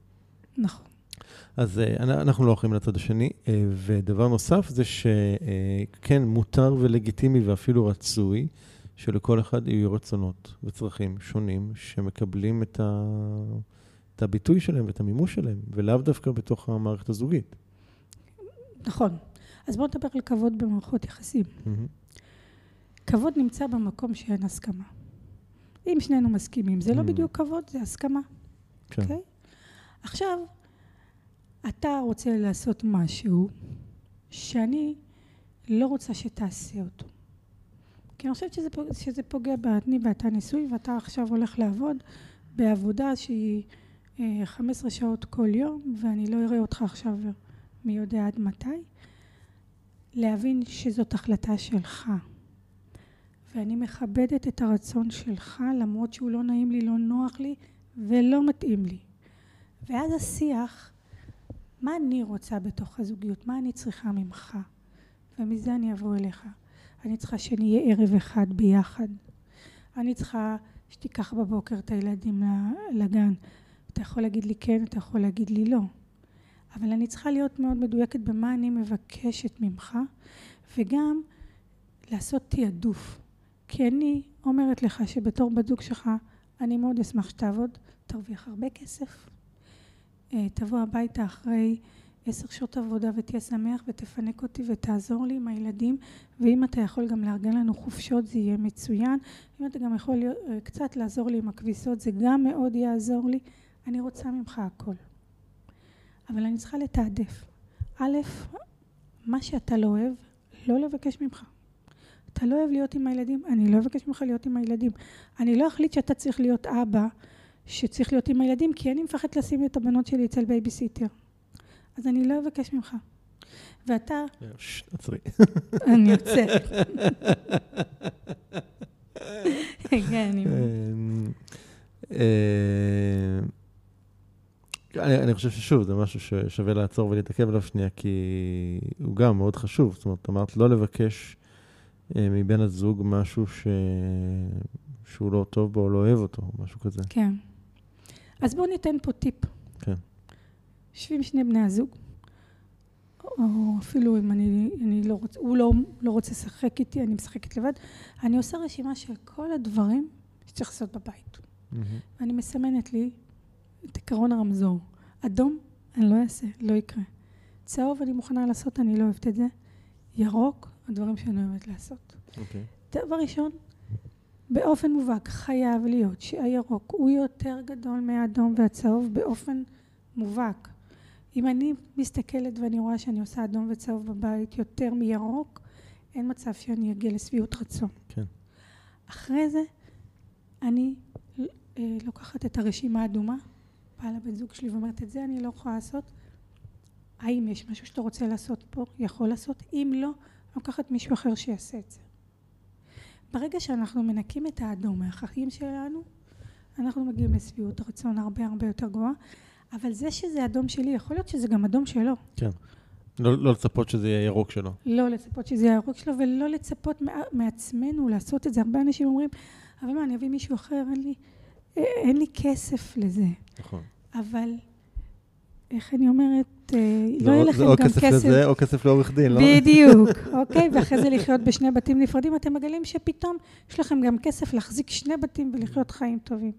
נכון. אז uh, אנחנו לא אחראים לצד השני, uh, ודבר נוסף זה שכן, מותר ולגיטימי ואפילו רצוי שלכל אחד יהיו רצונות וצרכים שונים שמקבלים את, ה... את הביטוי שלהם ואת המימוש שלהם, ולאו דווקא בתוך המערכת הזוגית. נכון. אז בואו נדבר על כבוד במערכות יחסים. Mm-hmm. כבוד נמצא במקום שאין הסכמה. אם שנינו מסכימים, זה לא mm-hmm. בדיוק כבוד, זה הסכמה. כן. Okay? אוקיי? עכשיו, אתה רוצה לעשות משהו שאני לא רוצה שתעשה אותו. כי אני חושבת שזה, שזה פוגע באני ואתה נשוי, ואתה עכשיו הולך לעבוד בעבודה שהיא 15 אה, שעות כל יום, ואני לא אראה אותך עכשיו מי יודע עד מתי, להבין שזאת החלטה שלך. ואני מכבדת את הרצון שלך, למרות שהוא לא נעים לי, לא נוח לי ולא מתאים לי. ואז השיח, מה אני רוצה בתוך הזוגיות? מה אני צריכה ממך? ומזה אני אבוא אליך. אני צריכה שנהיה ערב אחד ביחד. אני צריכה שתיקח בבוקר את הילדים לגן. אתה יכול להגיד לי כן, אתה יכול להגיד לי לא. אבל אני צריכה להיות מאוד מדויקת במה אני מבקשת ממך, וגם לעשות תעדוף. כי אני אומרת לך שבתור בת זוג שלך, אני מאוד אשמח שתעבוד, תרוויח הרבה כסף. אה, תבוא הביתה אחרי עשר שעות עבודה ותהיה שמח ותפנק אותי ותעזור לי עם הילדים ואם אתה יכול גם לארגן לנו חופשות זה יהיה מצוין אם אתה גם יכול להיות, אה, קצת לעזור לי עם הכביסות זה גם מאוד יעזור לי אני רוצה ממך הכל אבל אני צריכה לתעדף. א', מה שאתה לא אוהב, לא לבקש ממך. אתה לא אוהב להיות עם הילדים, אני לא אבקש ממך להיות עם הילדים. אני לא אחליט שאתה צריך להיות אבא שצריך להיות עם הילדים, כי אני מפחדת לשים את הבנות שלי אצל בייביסיטר. אז אני לא אבקש ממך. ואתה... עצרי. אני יוצאת. כן, אני... אני, אני חושב ששוב, זה משהו ששווה לעצור ולהתעכב עליו שנייה, כי הוא גם מאוד חשוב. זאת אומרת, אמרת לא לבקש אה, מבן הזוג משהו ש... שהוא לא טוב בו או לא אוהב אותו, משהו כזה. כן. אז בואו ניתן פה טיפ. כן. יושבים שני בני הזוג, או אפילו אם אני, אני לא רוצה, הוא לא, לא רוצה לשחק איתי, אני משחקת לבד, אני עושה רשימה של כל הדברים שצריך לעשות בבית. Mm-hmm. ואני מסמנת לי את עקרון הרמזור. אדום, אני לא אעשה, לא יקרה. צהוב, אני מוכנה לעשות, אני לא אוהבת את זה. ירוק, הדברים שאני אוהבת לעשות. אוקיי. דבר ראשון, באופן מובהק חייב להיות שהירוק הוא יותר גדול מהאדום והצהוב באופן מובהק. אם אני מסתכלת ואני רואה שאני עושה אדום וצהוב בבית יותר מירוק, אין מצב שאני אגיע לשביעות רצון. כן. אחרי זה, אני אה, לוקחת את הרשימה האדומה, באה לבן זוג שלי ואומרת, את זה אני לא יכולה לעשות. האם יש משהו שאתה רוצה לעשות פה? יכול לעשות? אם לא, לוקחת מישהו אחר שיעשה את זה. ברגע שאנחנו מנקים את האדום מהחיים שלנו, אנחנו מגיעים לשביעות רצון הרבה הרבה יותר גבוהה, אבל זה שזה אדום שלי, יכול להיות שזה גם אדום שלו. כן. לא, לא לצפות שזה יהיה ירוק שלו. לא לצפות שזה יהיה ירוק שלו, ולא לצפות מעצמנו לעשות את זה. הרבה אנשים אומרים, אבל מה, אני אביא מישהו אחר, אין לי, אין לי כסף לזה. נכון. אבל איך אני אומרת, אה, לא יהיה לכם גם כסף... או כסף לזה או כסף לעורך דין, לא? בדיוק, אוקיי? ואחרי זה לחיות בשני בתים נפרדים, אתם מגלים שפתאום יש לכם גם כסף להחזיק שני בתים ולחיות חיים טובים.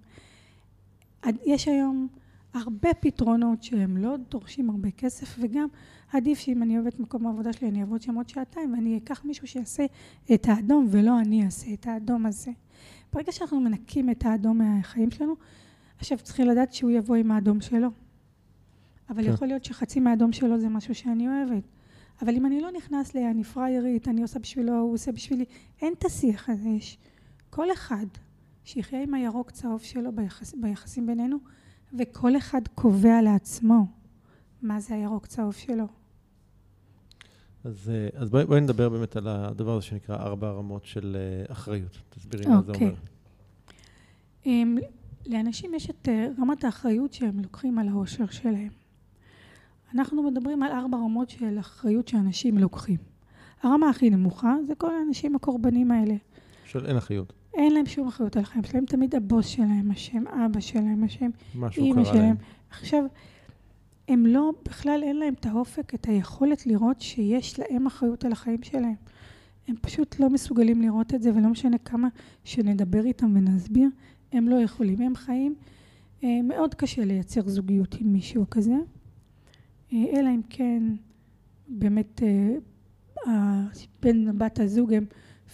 יש היום הרבה פתרונות שהם לא דורשים הרבה כסף, וגם עדיף שאם אני אוהבת מקום העבודה שלי, אני אעבוד שם עוד שעתיים, ואני אקח מישהו שיעשה את האדום, ולא אני אעשה את האדום הזה. ברגע שאנחנו מנקים את האדום מהחיים שלנו, עכשיו צריכים לדעת שהוא יבוא עם האדום שלו. אבל כן. יכול להיות שחצי מהאדום שלו זה משהו שאני אוהבת. אבל אם אני לא נכנס ל... אני פריירית, אני עושה בשבילו, הוא עושה בשבילי, אין את השיח הזה. יש כל אחד שיחיה עם הירוק צהוב שלו ביחס, ביחסים בינינו, וכל אחד קובע לעצמו מה זה הירוק צהוב שלו. אז, אה, אז בואי, בואי נדבר באמת על הדבר הזה שנקרא ארבע רמות של אה, אחריות. תסבירי מה זה אוקיי. אומר. Um, לאנשים יש את uh, רמת האחריות שהם לוקחים על האושר שלהם. אנחנו מדברים על ארבע רמות של אחריות שאנשים לוקחים. הרמה הכי נמוכה זה כל האנשים הקורבנים האלה. של אין אחריות. אין להם שום אחריות על החיים שלהם, תמיד הבוס שלהם אשם, אבא שלהם אשם, אימא שלהם. להם. עכשיו, הם לא, בכלל אין להם את האופק, את היכולת לראות שיש להם אחריות על החיים שלהם. הם פשוט לא מסוגלים לראות את זה, ולא משנה כמה שנדבר איתם ונסביר, הם לא יכולים. הם חיים, אה, מאוד קשה לייצר זוגיות עם מישהו כזה. אה, אלא אם כן באמת אה, בן בת הזוג הם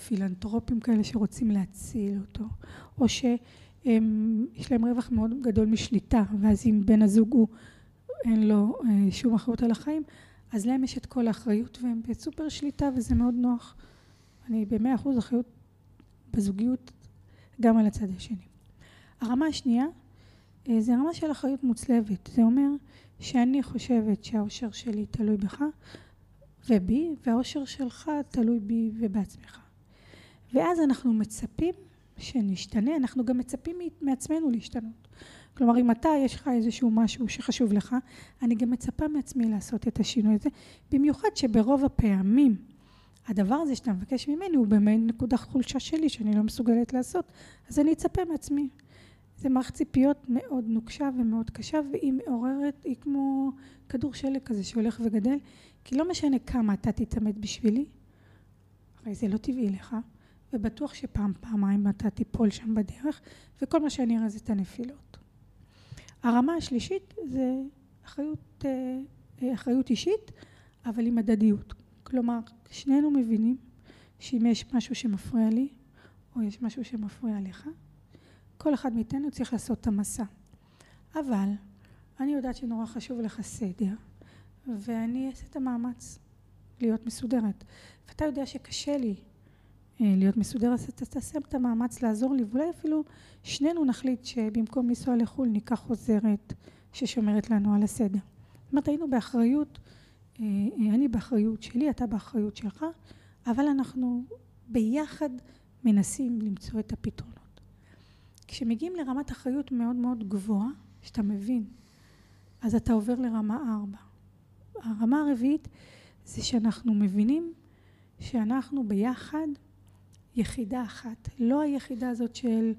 פילנטרופים כאלה שרוצים להציל אותו, או שיש להם רווח מאוד גדול משליטה, ואז אם בן הזוג הוא, אין לו שום אחריות על החיים, אז להם יש את כל האחריות והם בסופר שליטה וזה מאוד נוח. אני במאה אחוז אחריות בזוגיות גם על הצד השני. הרמה השנייה זה רמה של אחריות מוצלבת, זה אומר שאני חושבת שהאושר שלי תלוי בך ובי, והאושר שלך תלוי בי ובעצמך. ואז אנחנו מצפים שנשתנה, אנחנו גם מצפים מעצמנו להשתנות. כלומר, אם אתה, יש לך איזשהו משהו שחשוב לך, אני גם מצפה מעצמי לעשות את השינוי הזה, במיוחד שברוב הפעמים הדבר הזה שאתה מבקש ממני הוא באמת נקודה חולשה שלי שאני לא מסוגלת לעשות, אז אני אצפה מעצמי. זה מערכת ציפיות מאוד נוקשה ומאוד קשה, והיא מעוררת, היא כמו כדור שלג כזה שהולך וגדל, כי לא משנה כמה אתה תתעמת בשבילי, הרי זה לא טבעי לך, ובטוח שפעם, פעמיים אתה תיפול שם בדרך, וכל מה שאני אראה זה את הנפילות. הרמה השלישית זה אחריות, אה, אה, אחריות אישית, אבל עם הדדיות. כלומר, שנינו מבינים שאם יש משהו שמפריע לי, או יש משהו שמפריע לך, כל אחד מאיתנו צריך לעשות את המסע. אבל אני יודעת שנורא חשוב לך סדר, ואני אעשה את המאמץ להיות מסודרת. ואתה יודע שקשה לי אה, להיות מסודרת, אז תעשה את המאמץ לעזור לי, ואולי אפילו שנינו נחליט שבמקום לנסוע לחו"ל ניקח עוזרת ששומרת לנו על הסדר. זאת אומרת, היינו באחריות, אה, אה, אני באחריות שלי, אתה באחריות שלך, אבל אנחנו ביחד מנסים למצוא את הפתרונות. כשמגיעים לרמת אחריות מאוד מאוד גבוהה, שאתה מבין, אז אתה עובר לרמה ארבע. הרמה הרביעית זה שאנחנו מבינים שאנחנו ביחד יחידה אחת, לא היחידה הזאת של,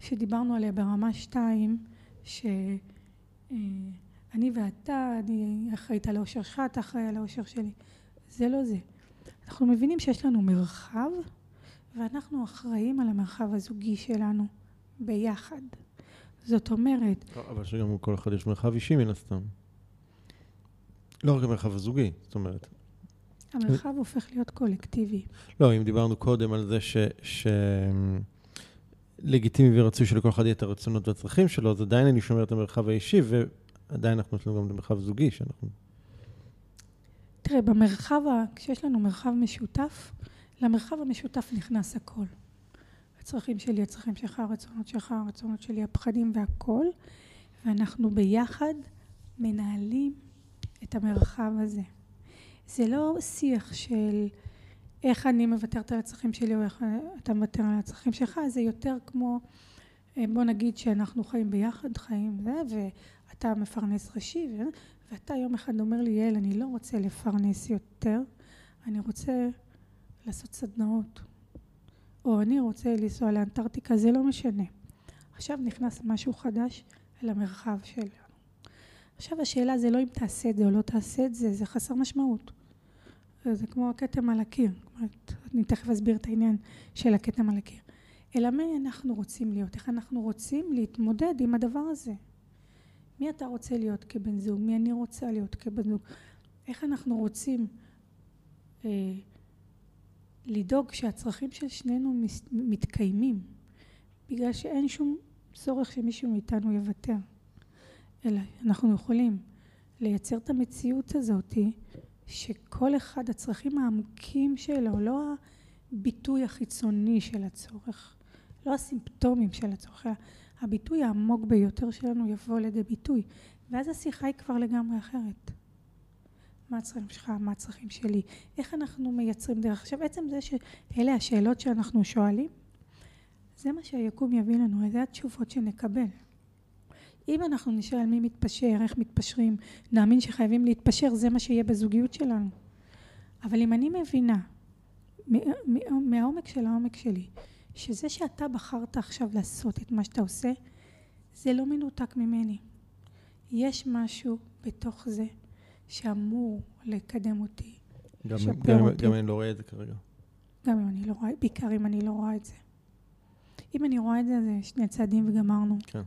שדיברנו עליה ברמה שתיים, שאני אה, ואתה, אני אחראית על האושר שלך, אתה אחראי על האושר שלי. זה לא זה. אנחנו מבינים שיש לנו מרחב, ואנחנו אחראים על המרחב הזוגי שלנו. ביחד. זאת אומרת... אבל שגם כל אחד יש מרחב אישי מן הסתם. לא רק המרחב הזוגי, זאת אומרת, המרחב הופך להיות קולקטיבי. לא, אם דיברנו קודם על זה ש... ש... לגיטימי ורצוי שלכל אחד יהיה את הרצונות והצרכים שלו, אז עדיין אני שומר את המרחב האישי, ועדיין אנחנו נותנים גם את המרחב הזוגי, שאנחנו... תראה, במרחב. כשיש לנו מרחב משותף, למרחב המשותף נכנס הכל. הצרכים שלי, הצרכים שלך, הרצונות שלך, הרצונות שלי, הפחדים והכל, ואנחנו ביחד מנהלים את המרחב הזה. זה לא שיח של איך אני מוותרת על הצרכים שלי או איך אתה מוותר על הצרכים שלך, זה יותר כמו, אה, בוא נגיד שאנחנו חיים ביחד, חיים זה, ואתה מפרנס ראשי, ואתה יום אחד אומר לי, יעל, אני לא רוצה לפרנס יותר, אני רוצה לעשות סדנאות, או אני רוצה לנסוע לאנטארקטיקה, זה לא משנה. עכשיו נכנס משהו חדש למרחב שלנו. עכשיו השאלה זה לא אם תעשה את זה או לא תעשה את זה, זה חסר משמעות. זה כמו הכתם על הקיר. אני תכף אסביר את העניין של הכתם על הקיר. אלא מי אנחנו רוצים להיות, איך אנחנו רוצים להתמודד עם הדבר הזה. מי אתה רוצה להיות כבן זוג, מי אני רוצה להיות כבן זוג, איך אנחנו רוצים אה, לדאוג שהצרכים של שנינו מתקיימים, בגלל שאין שום צורך שמישהו מאיתנו יוותר, אלא אנחנו יכולים לייצר את המציאות הזאתי שכל אחד הצרכים העמוקים שלו, לא הביטוי החיצוני של הצורך, לא הסימפטומים של הצורך, הביטוי העמוק ביותר שלנו יבוא לידי ביטוי, ואז השיחה היא כבר לגמרי אחרת. מה הצרכים שלך, מה הצרכים שלי, איך אנחנו מייצרים דרך. עכשיו עצם זה שאלה השאלות שאנחנו שואלים, זה מה שהיקום יביא לנו, זה התשובות שנקבל. אם אנחנו נשאל מי מתפשר, איך מתפשרים, נאמין שחייבים להתפשר, זה מה שיהיה בזוגיות שלנו. אבל אם אני מבינה מהעומק של העומק שלי, שזה שאתה בחרת עכשיו לעשות את מה שאתה עושה, זה לא מנותק ממני. יש משהו בתוך זה שאמור לקדם אותי, לשפר אותי. גם אם אני לא רואה את זה כרגע. גם אם אני לא רואה, בעיקר אם אני לא רואה את זה. אם אני רואה את זה, זה שני צעדים וגמרנו. כן.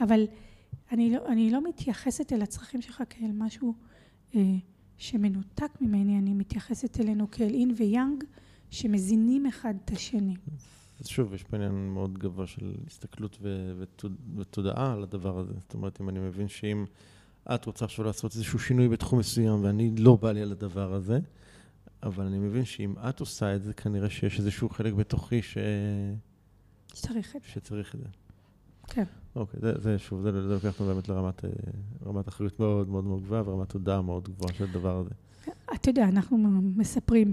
אבל אני לא, אני לא מתייחסת אל הצרכים שלך כאל משהו אה, שמנותק ממני, אני מתייחסת אלינו כאל אין ויאנג שמזינים אחד את השני. אז שוב, יש פה עניין מאוד גבוה של הסתכלות ותודעה על הדבר הזה. זאת אומרת, אם אני מבין שאם את רוצה עכשיו לעשות איזשהו שינוי בתחום מסוים ואני לא בא לי על הדבר הזה, אבל אני מבין שאם את עושה את זה, כנראה שיש איזשהו חלק בתוכי ש... שצריך את זה. שצריך את זה. כן. אוקיי, זה, זה שוב, זה, זה לוקח אותנו באמת לרמת אה, אחריות מאוד מאוד מאוד גבוהה ורמת תודעה מאוד גבוהה של הדבר הזה. אתה יודע, אנחנו מספרים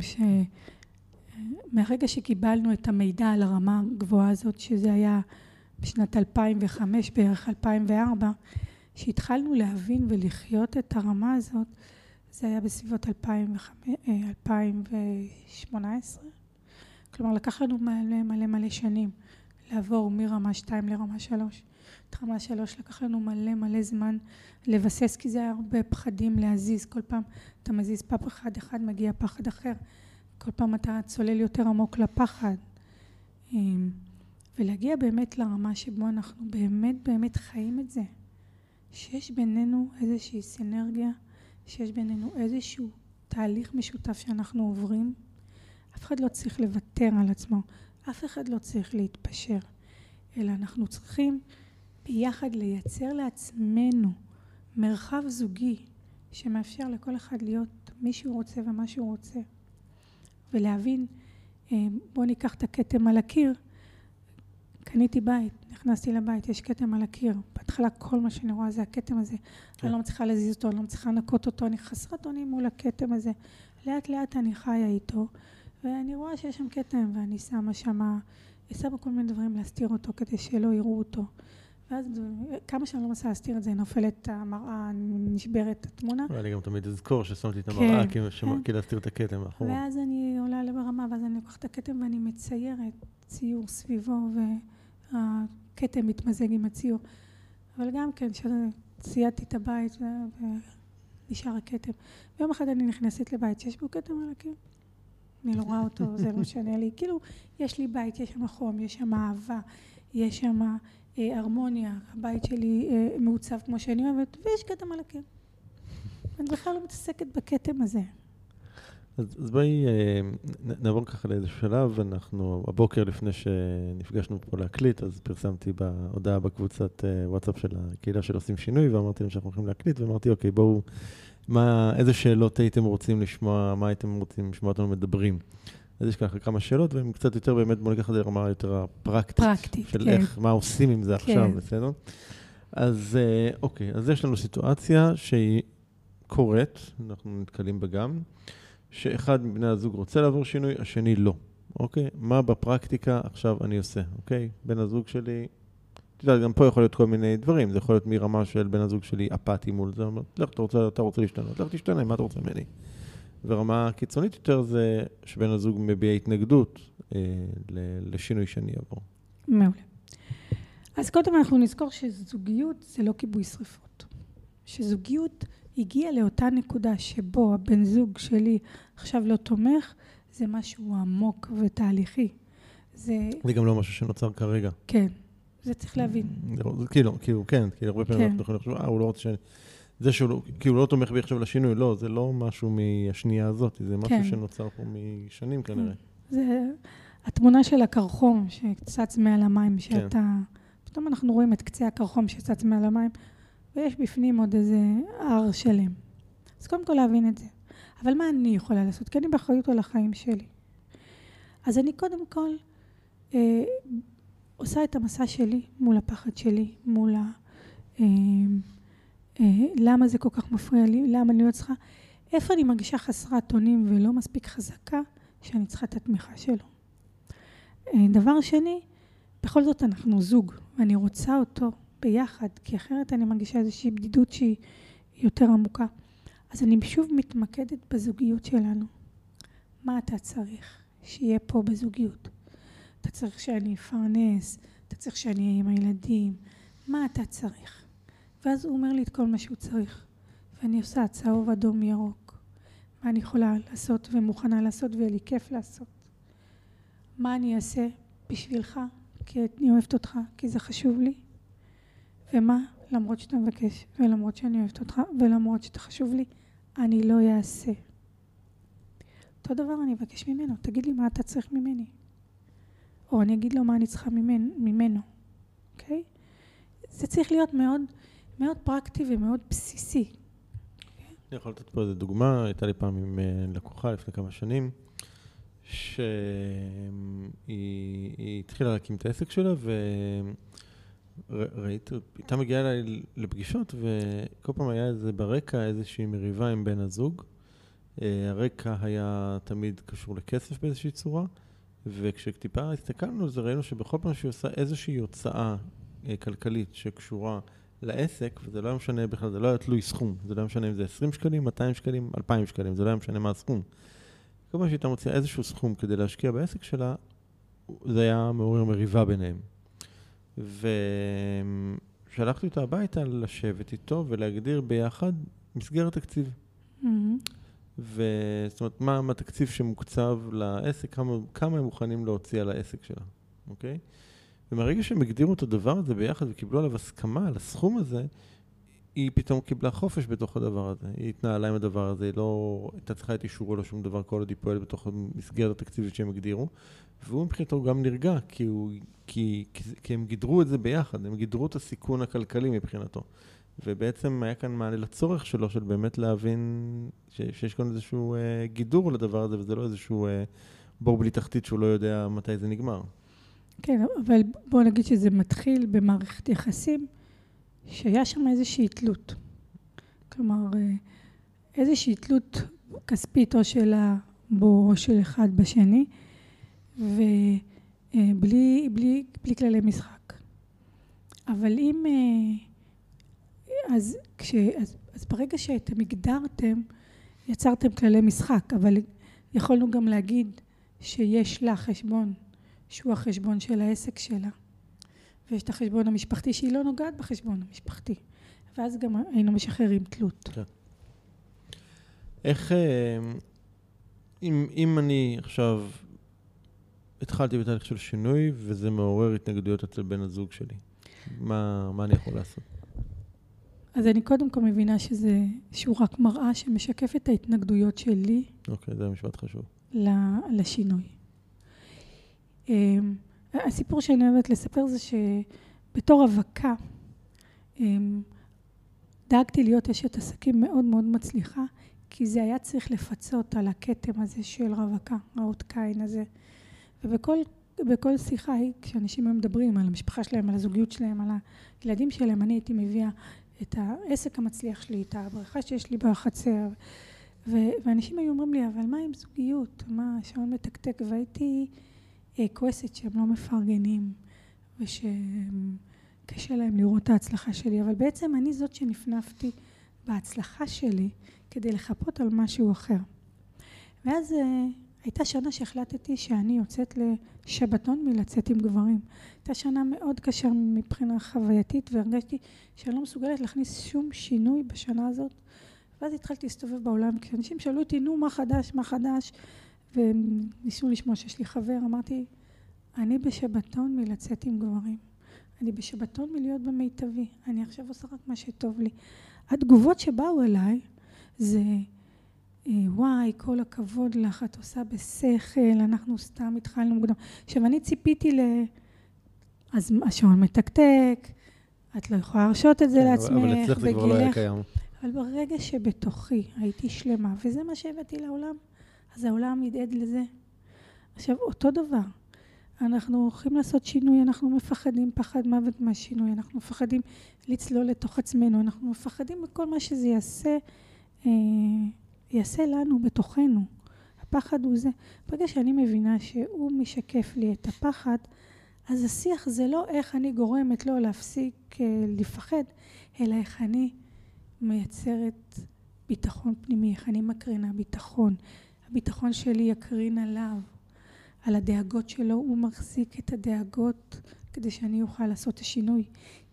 שמהרגע שקיבלנו את המידע על הרמה הגבוהה הזאת, שזה היה בשנת 2005, בערך 2004, שהתחלנו להבין ולחיות את הרמה הזאת, זה היה בסביבות 2018. אה, כלומר, לקח לנו מלא מלא מלא שנים לעבור מרמה 2 לרמה 3. את רמה 3 לקח לנו מלא מלא זמן לבסס, כי זה היה הרבה פחדים להזיז. כל פעם אתה מזיז פחד אחד, מגיע פחד אחר. כל פעם אתה צולל יותר עמוק לפחד. אמ, ולהגיע באמת לרמה שבו אנחנו באמת באמת חיים את זה. שיש בינינו איזושהי סינרגיה, שיש בינינו איזשהו תהליך משותף שאנחנו עוברים. אף אחד לא צריך לוותר על עצמו, אף אחד לא צריך להתפשר, אלא אנחנו צריכים ביחד לייצר לעצמנו מרחב זוגי שמאפשר לכל אחד להיות מי שהוא רוצה ומה שהוא רוצה. ולהבין, אה, בואו ניקח את הכתם על הקיר, קניתי בית, נכנסתי לבית, יש כתם על הקיר. בהתחלה כל מה שאני רואה זה הכתם הזה. כן. אני לא מצליחה להזיז אותו, אני לא מצליחה לנקות אותו, אני חסרת אונים מול הכתם הזה. לאט לאט אני חיה איתו, ואני רואה שיש שם כתם, ואני שמה שמה, שמה כל מיני דברים להסתיר אותו כדי שלא יראו אותו. ואז כמה שאני לא מנסה להסתיר את זה, נופלת המראה, נשברת התמונה. אני גם תמיד אזכור ששמתי את המראה, כן, כן. כי להסתיר את הכתם מאחור. ואז אני עולה לברמה, ואז אני לוקחת את הכתם ואני מציירת ציור סביבו, והכתם מתמזג עם הציור. אבל גם כן, כשציידתי את הבית ונשאר הכתם. ויום אחד אני נכנסת לבית שיש בו כתם על הקיר. אני לא רואה אותו, זה לא משנה לי. כאילו, יש לי בית, יש שם חום, יש שם אהבה, יש שם אה, הרמוניה, הבית שלי אה, מעוצב כמו שאני אוהבת, ויש כתם על הקיר. אני בכלל לא מתעסקת בכתם הזה. אז, אז בואי אה, נעבור ככה לאיזשהו שלב. אנחנו, הבוקר לפני שנפגשנו פה להקליט, אז פרסמתי בהודעה בקבוצת אה, וואטסאפ של הקהילה של עושים שינוי, ואמרתי להם שאנחנו הולכים להקליט, ואמרתי, אוקיי, בואו, מה, איזה שאלות הייתם רוצים לשמוע, מה הייתם רוצים לשמוע אותנו מדברים. אז יש ככה כמה שאלות, והן קצת יותר באמת, בואו ניקח את זה לרמה יותר הפרקטית. פרקטית, של כן. איך, מה עושים עם זה כן. עכשיו, בסדר? אז אה, אוקיי, אז יש לנו סיטואציה שהיא קורית, אנחנו נתקלים בה גם, שאחד מבני הזוג רוצה לעבור שינוי, השני לא, אוקיי? מה בפרקטיקה עכשיו אני עושה, אוקיי? בן הזוג שלי, את יודעת, גם פה יכול להיות כל מיני דברים, זה יכול להיות מרמה של בן הזוג שלי אפאתי מול זה, לך, אתה רוצה, אתה רוצה להשתנות, לך תשתנה, מה אתה רוצה ממני? ורמה קיצונית יותר זה שבן הזוג מביע התנגדות אה, לשינוי שאני אעבור. מעולה. אז קודם אנחנו נזכור שזוגיות זה לא כיבוי שרפות. שזוגיות הגיעה לאותה נקודה שבו הבן זוג שלי עכשיו לא תומך, זה משהו עמוק ותהליכי. זה, זה גם לא משהו שנוצר כרגע. כן, זה צריך להבין. לא- כאילו, כאילו, כן, כאילו, הרבה פעמים כן. אנחנו יכולים לחשוב, אה, הוא לא רוצה ש... זה שהוא לא, כאילו, לא תומך בי עכשיו לשינוי, לא, זה לא משהו מהשנייה הזאת, זה משהו כן. שנוצר פה משנים כנראה. זה התמונה של הקרחום שצץ מעל המים, שאתה... פתאום אנחנו רואים את קצה הקרחום שצץ מעל המים, ויש בפנים עוד איזה הר שלם. אז קודם כל להבין את זה. אבל מה אני יכולה לעשות? כי אני באחריות על החיים שלי. אז אני קודם כל אה, עושה את המסע שלי מול הפחד שלי, מול ה... אה, אה, למה זה כל כך מפריע לי, למה אני לא צריכה, איפה אני מרגישה חסרת אונים ולא מספיק חזקה, שאני צריכה את התמיכה שלו. אה, דבר שני, בכל זאת אנחנו זוג, ואני רוצה אותו ביחד, כי אחרת אני מרגישה איזושהי בדידות שהיא יותר עמוקה. אז אני שוב מתמקדת בזוגיות שלנו. מה אתה צריך שיהיה פה בזוגיות? אתה צריך שאני אפרנס, אתה צריך שאני אהיה עם הילדים, מה אתה צריך? ואז הוא אומר לי את כל מה שהוא צריך, ואני עושה צהוב, אדום, ירוק. מה אני יכולה לעשות ומוכנה לעשות ויהיה לי כיף לעשות. מה אני אעשה בשבילך, כי אני אוהבת אותך, כי זה חשוב לי, ומה, למרות שאתה מבקש, ולמרות שאני אוהבת אותך, ולמרות שאתה חשוב לי, אני לא אעשה. אותו דבר אני אבקש ממנו, תגיד לי מה אתה צריך ממני. או אני אגיד לו מה אני צריכה ממנו, ממנו אוקיי? זה צריך להיות מאוד, מאוד פרקטי ומאוד בסיסי. אני יכול לתת פה איזה דוגמה, הייתה לי פעם עם אה, לקוחה לפני כמה שנים, שהיא היא התחילה להקים את העסק שלה, וראית, הייתה מגיעה אליי לפגישות, וכל פעם היה איזה ברקע איזושהי מריבה עם בן הזוג. אה, הרקע היה תמיד קשור לכסף באיזושהי צורה, וכשטיפה הסתכלנו על זה, ראינו שבכל פעם שהיא עושה איזושהי הוצאה אה, כלכלית שקשורה לעסק, וזה לא היה משנה בכלל, זה לא היה תלוי סכום, זה לא היה משנה אם זה 20 שקלים, 200 שקלים, 2,000 שקלים, זה לא היה משנה מה הסכום. כל פעם שהייתה מוציאה איזשהו סכום כדי להשקיע בעסק שלה, זה היה מעורר מריבה ביניהם. ושלחתי אותה הביתה לשבת איתו ולהגדיר ביחד מסגרת תקציב. מהמם. וזאת אומרת, מה, מה התקציב שמוקצב לעסק, כמה, כמה הם מוכנים להוציא על העסק שלה, אוקיי? ומהרגע שהם הגדירו את הדבר הזה ביחד וקיבלו עליו הסכמה על הסכום הזה, היא פתאום קיבלה חופש בתוך הדבר הזה. היא התנהלה עם הדבר הזה, היא לא הייתה צריכה את אישורו לשום דבר, כל עוד היא פועלת בתוך המסגרת התקציבית שהם הגדירו. והוא מבחינתו גם נרגע, כי, הוא, כי, כי, כי הם גידרו את זה ביחד, הם גידרו את הסיכון הכלכלי מבחינתו. ובעצם היה כאן מענה לצורך שלו, של באמת להבין ש, שיש כאן איזשהו אה, גידור לדבר הזה, וזה לא איזשהו אה, בור בלי תחתית שהוא לא יודע מתי זה נגמר. כן, אבל בוא נגיד שזה מתחיל במערכת יחסים שהיה שם איזושהי תלות. כלומר, אה, איזושהי תלות כספית או של בו או של אחד בשני, ובלי בלי, בלי כללי משחק. אבל אם... אה, אז, כש, אז, אז ברגע שאתם הגדרתם, יצרתם כללי משחק, אבל יכולנו גם להגיד שיש לה חשבון שהוא החשבון של העסק שלה, ויש את החשבון המשפחתי שהיא לא נוגעת בחשבון המשפחתי, ואז גם היינו משחררים תלות. איך, אה, אם, אם אני עכשיו התחלתי בתהליך של שינוי וזה מעורר התנגדויות אצל בן הזוג שלי, מה, מה אני יכול לעשות? אז אני קודם כל מבינה שזה, שהוא רק מראה שמשקף את ההתנגדויות שלי. אוקיי, זה משפט חשוב. לשינוי. הסיפור שאני אוהבת לספר זה שבתור רווקה, אמ, דאגתי להיות אשת עסקים מאוד מאוד מצליחה, כי זה היה צריך לפצות על הכתם הזה של רווקה, האות קין הזה. ובכל בכל שיחה, כשאנשים היו מדברים על המשפחה שלהם, על הזוגיות שלהם, על הילדים שלהם, אני הייתי מביאה את העסק המצליח שלי, את הבריכה שיש לי בחצר, ואנשים היו אומרים לי, אבל מה עם זוגיות? מה, השעון מתקתק? והייתי כועסת שהם לא מפרגנים, ושקשה להם לראות את ההצלחה שלי, אבל בעצם אני זאת שנפנפתי בהצלחה שלי כדי לחפות על משהו אחר. ואז אה, הייתה שנה שהחלטתי שאני יוצאת לשבתון מלצאת עם גברים. הייתה שנה מאוד קשה מבחינה חווייתית והרגשתי שאני לא מסוגלת להכניס שום שינוי בשנה הזאת. ואז התחלתי להסתובב בעולם, כשאנשים שאלו אותי, נו, מה חדש, מה חדש? והם ניסו לשמוע שיש לי חבר, אמרתי, אני בשבתון מלצאת עם גברים. אני בשבתון מלהיות במיטבי. אני עכשיו עושה רק מה שטוב לי. התגובות שבאו אליי זה אה, וואי, כל הכבוד לך, את עושה בשכל, אנחנו סתם התחלנו מוקדם. עכשיו, אני ציפיתי ל... אז השעון מתקתק, את לא יכולה להרשות את זה כן, לעצמך, אבל אצלך זה כבר לא היה קיים. אבל ברגע שבתוכי הייתי שלמה, וזה מה שהבאתי לעולם, אז העולם ידעד לזה. עכשיו, אותו דבר, אנחנו הולכים לעשות שינוי, אנחנו מפחדים פחד מוות מהשינוי, אנחנו מפחדים לצלול לתוך עצמנו, אנחנו מפחדים מכל מה שזה יעשה. אה, יעשה לנו בתוכנו. הפחד הוא זה. ברגע שאני מבינה שהוא משקף לי את הפחד, אז השיח זה לא איך אני גורמת לו להפסיק uh, לפחד, אלא איך אני מייצרת ביטחון פנימי, איך אני מקרינה ביטחון. הביטחון שלי יקרין עליו, על הדאגות שלו, הוא מחזיק את הדאגות כדי שאני אוכל לעשות את השינוי.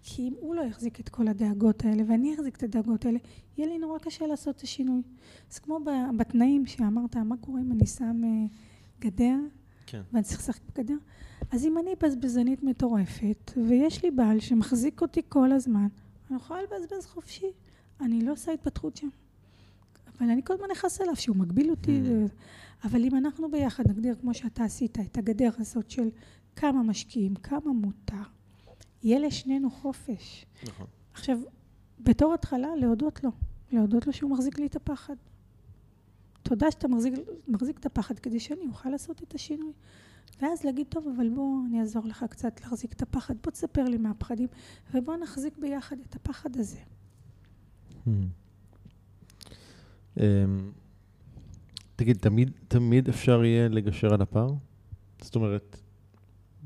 כי אם הוא לא יחזיק את כל הדאגות האלה ואני אחזיק את הדאגות האלה, יהיה לי נורא קשה לעשות את השינוי. אז כמו בתנאים שאמרת, מה קורה אם אני שם אה, גדר, כן. ואני צריך לשחק בגדר? אז אם אני בזבזנית מטורפת, ויש לי בעל שמחזיק אותי כל הזמן, אני יכולה לבזבז חופשי. אני לא עושה התפתחות שם. אבל אני כל הזמן נכנס אליו, שהוא מגביל אותי. Mm. אבל אם אנחנו ביחד נגדיר, כמו שאתה עשית, את הגדר הזאת של כמה משקיעים, כמה מותר, יהיה לשנינו חופש. נכון. עכשיו, בתור התחלה, להודות לו. להודות לו שהוא מחזיק לי את הפחד. תודה שאתה מחזיק, מחזיק את הפחד כדי שאני אוכל לעשות את השינוי. ואז להגיד, טוב, אבל בוא, אני אעזור לך קצת להחזיק את הפחד. בוא תספר לי מהפחדים, ובוא נחזיק ביחד את הפחד הזה. Hmm. אמ, תגיד, תמיד, תמיד אפשר יהיה לגשר על הפער? זאת אומרת,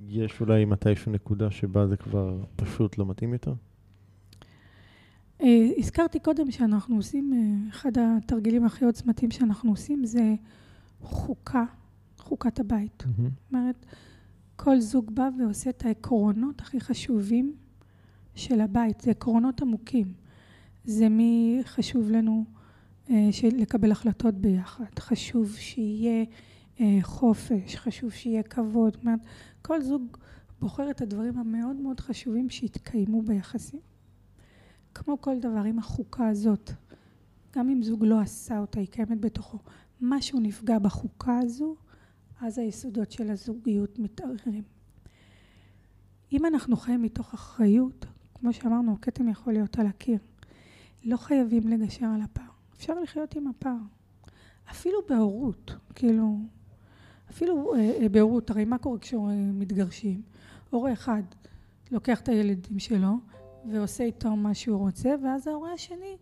יש אולי מתישהו נקודה שבה זה כבר פשוט לא מתאים יותר? אה, הזכרתי קודם שאנחנו עושים, אה, אחד התרגילים הכי עוצמתיים שאנחנו עושים זה חוקה, חוקת הבית. זאת mm-hmm. אומרת, כל זוג בא ועושה את העקרונות הכי חשובים של הבית, זה עקרונות עמוקים. זה מי חשוב לנו אה, לקבל החלטות ביחד, חשוב שיהיה חופש, חשוב שיהיה כבוד. זאת אומרת, כל זוג בוחר את הדברים המאוד מאוד חשובים שיתקיימו ביחסים. כמו כל דבר, עם החוקה הזאת, גם אם זוג לא עשה אותה, היא קיימת בתוכו, משהו נפגע בחוקה הזו, אז היסודות של הזוגיות מתערערים. אם אנחנו חיים מתוך אחריות, כמו שאמרנו, הכתם יכול להיות על הקיר. לא חייבים לגשר על הפער. אפשר לחיות עם הפער. אפילו בהורות, כאילו, אפילו אה, אה, בהורות, הרי מה קורה כשמתגרשים? הורה אחד לוקח את הילדים שלו ועושה איתו מה שהוא רוצה, ואז ההורה השני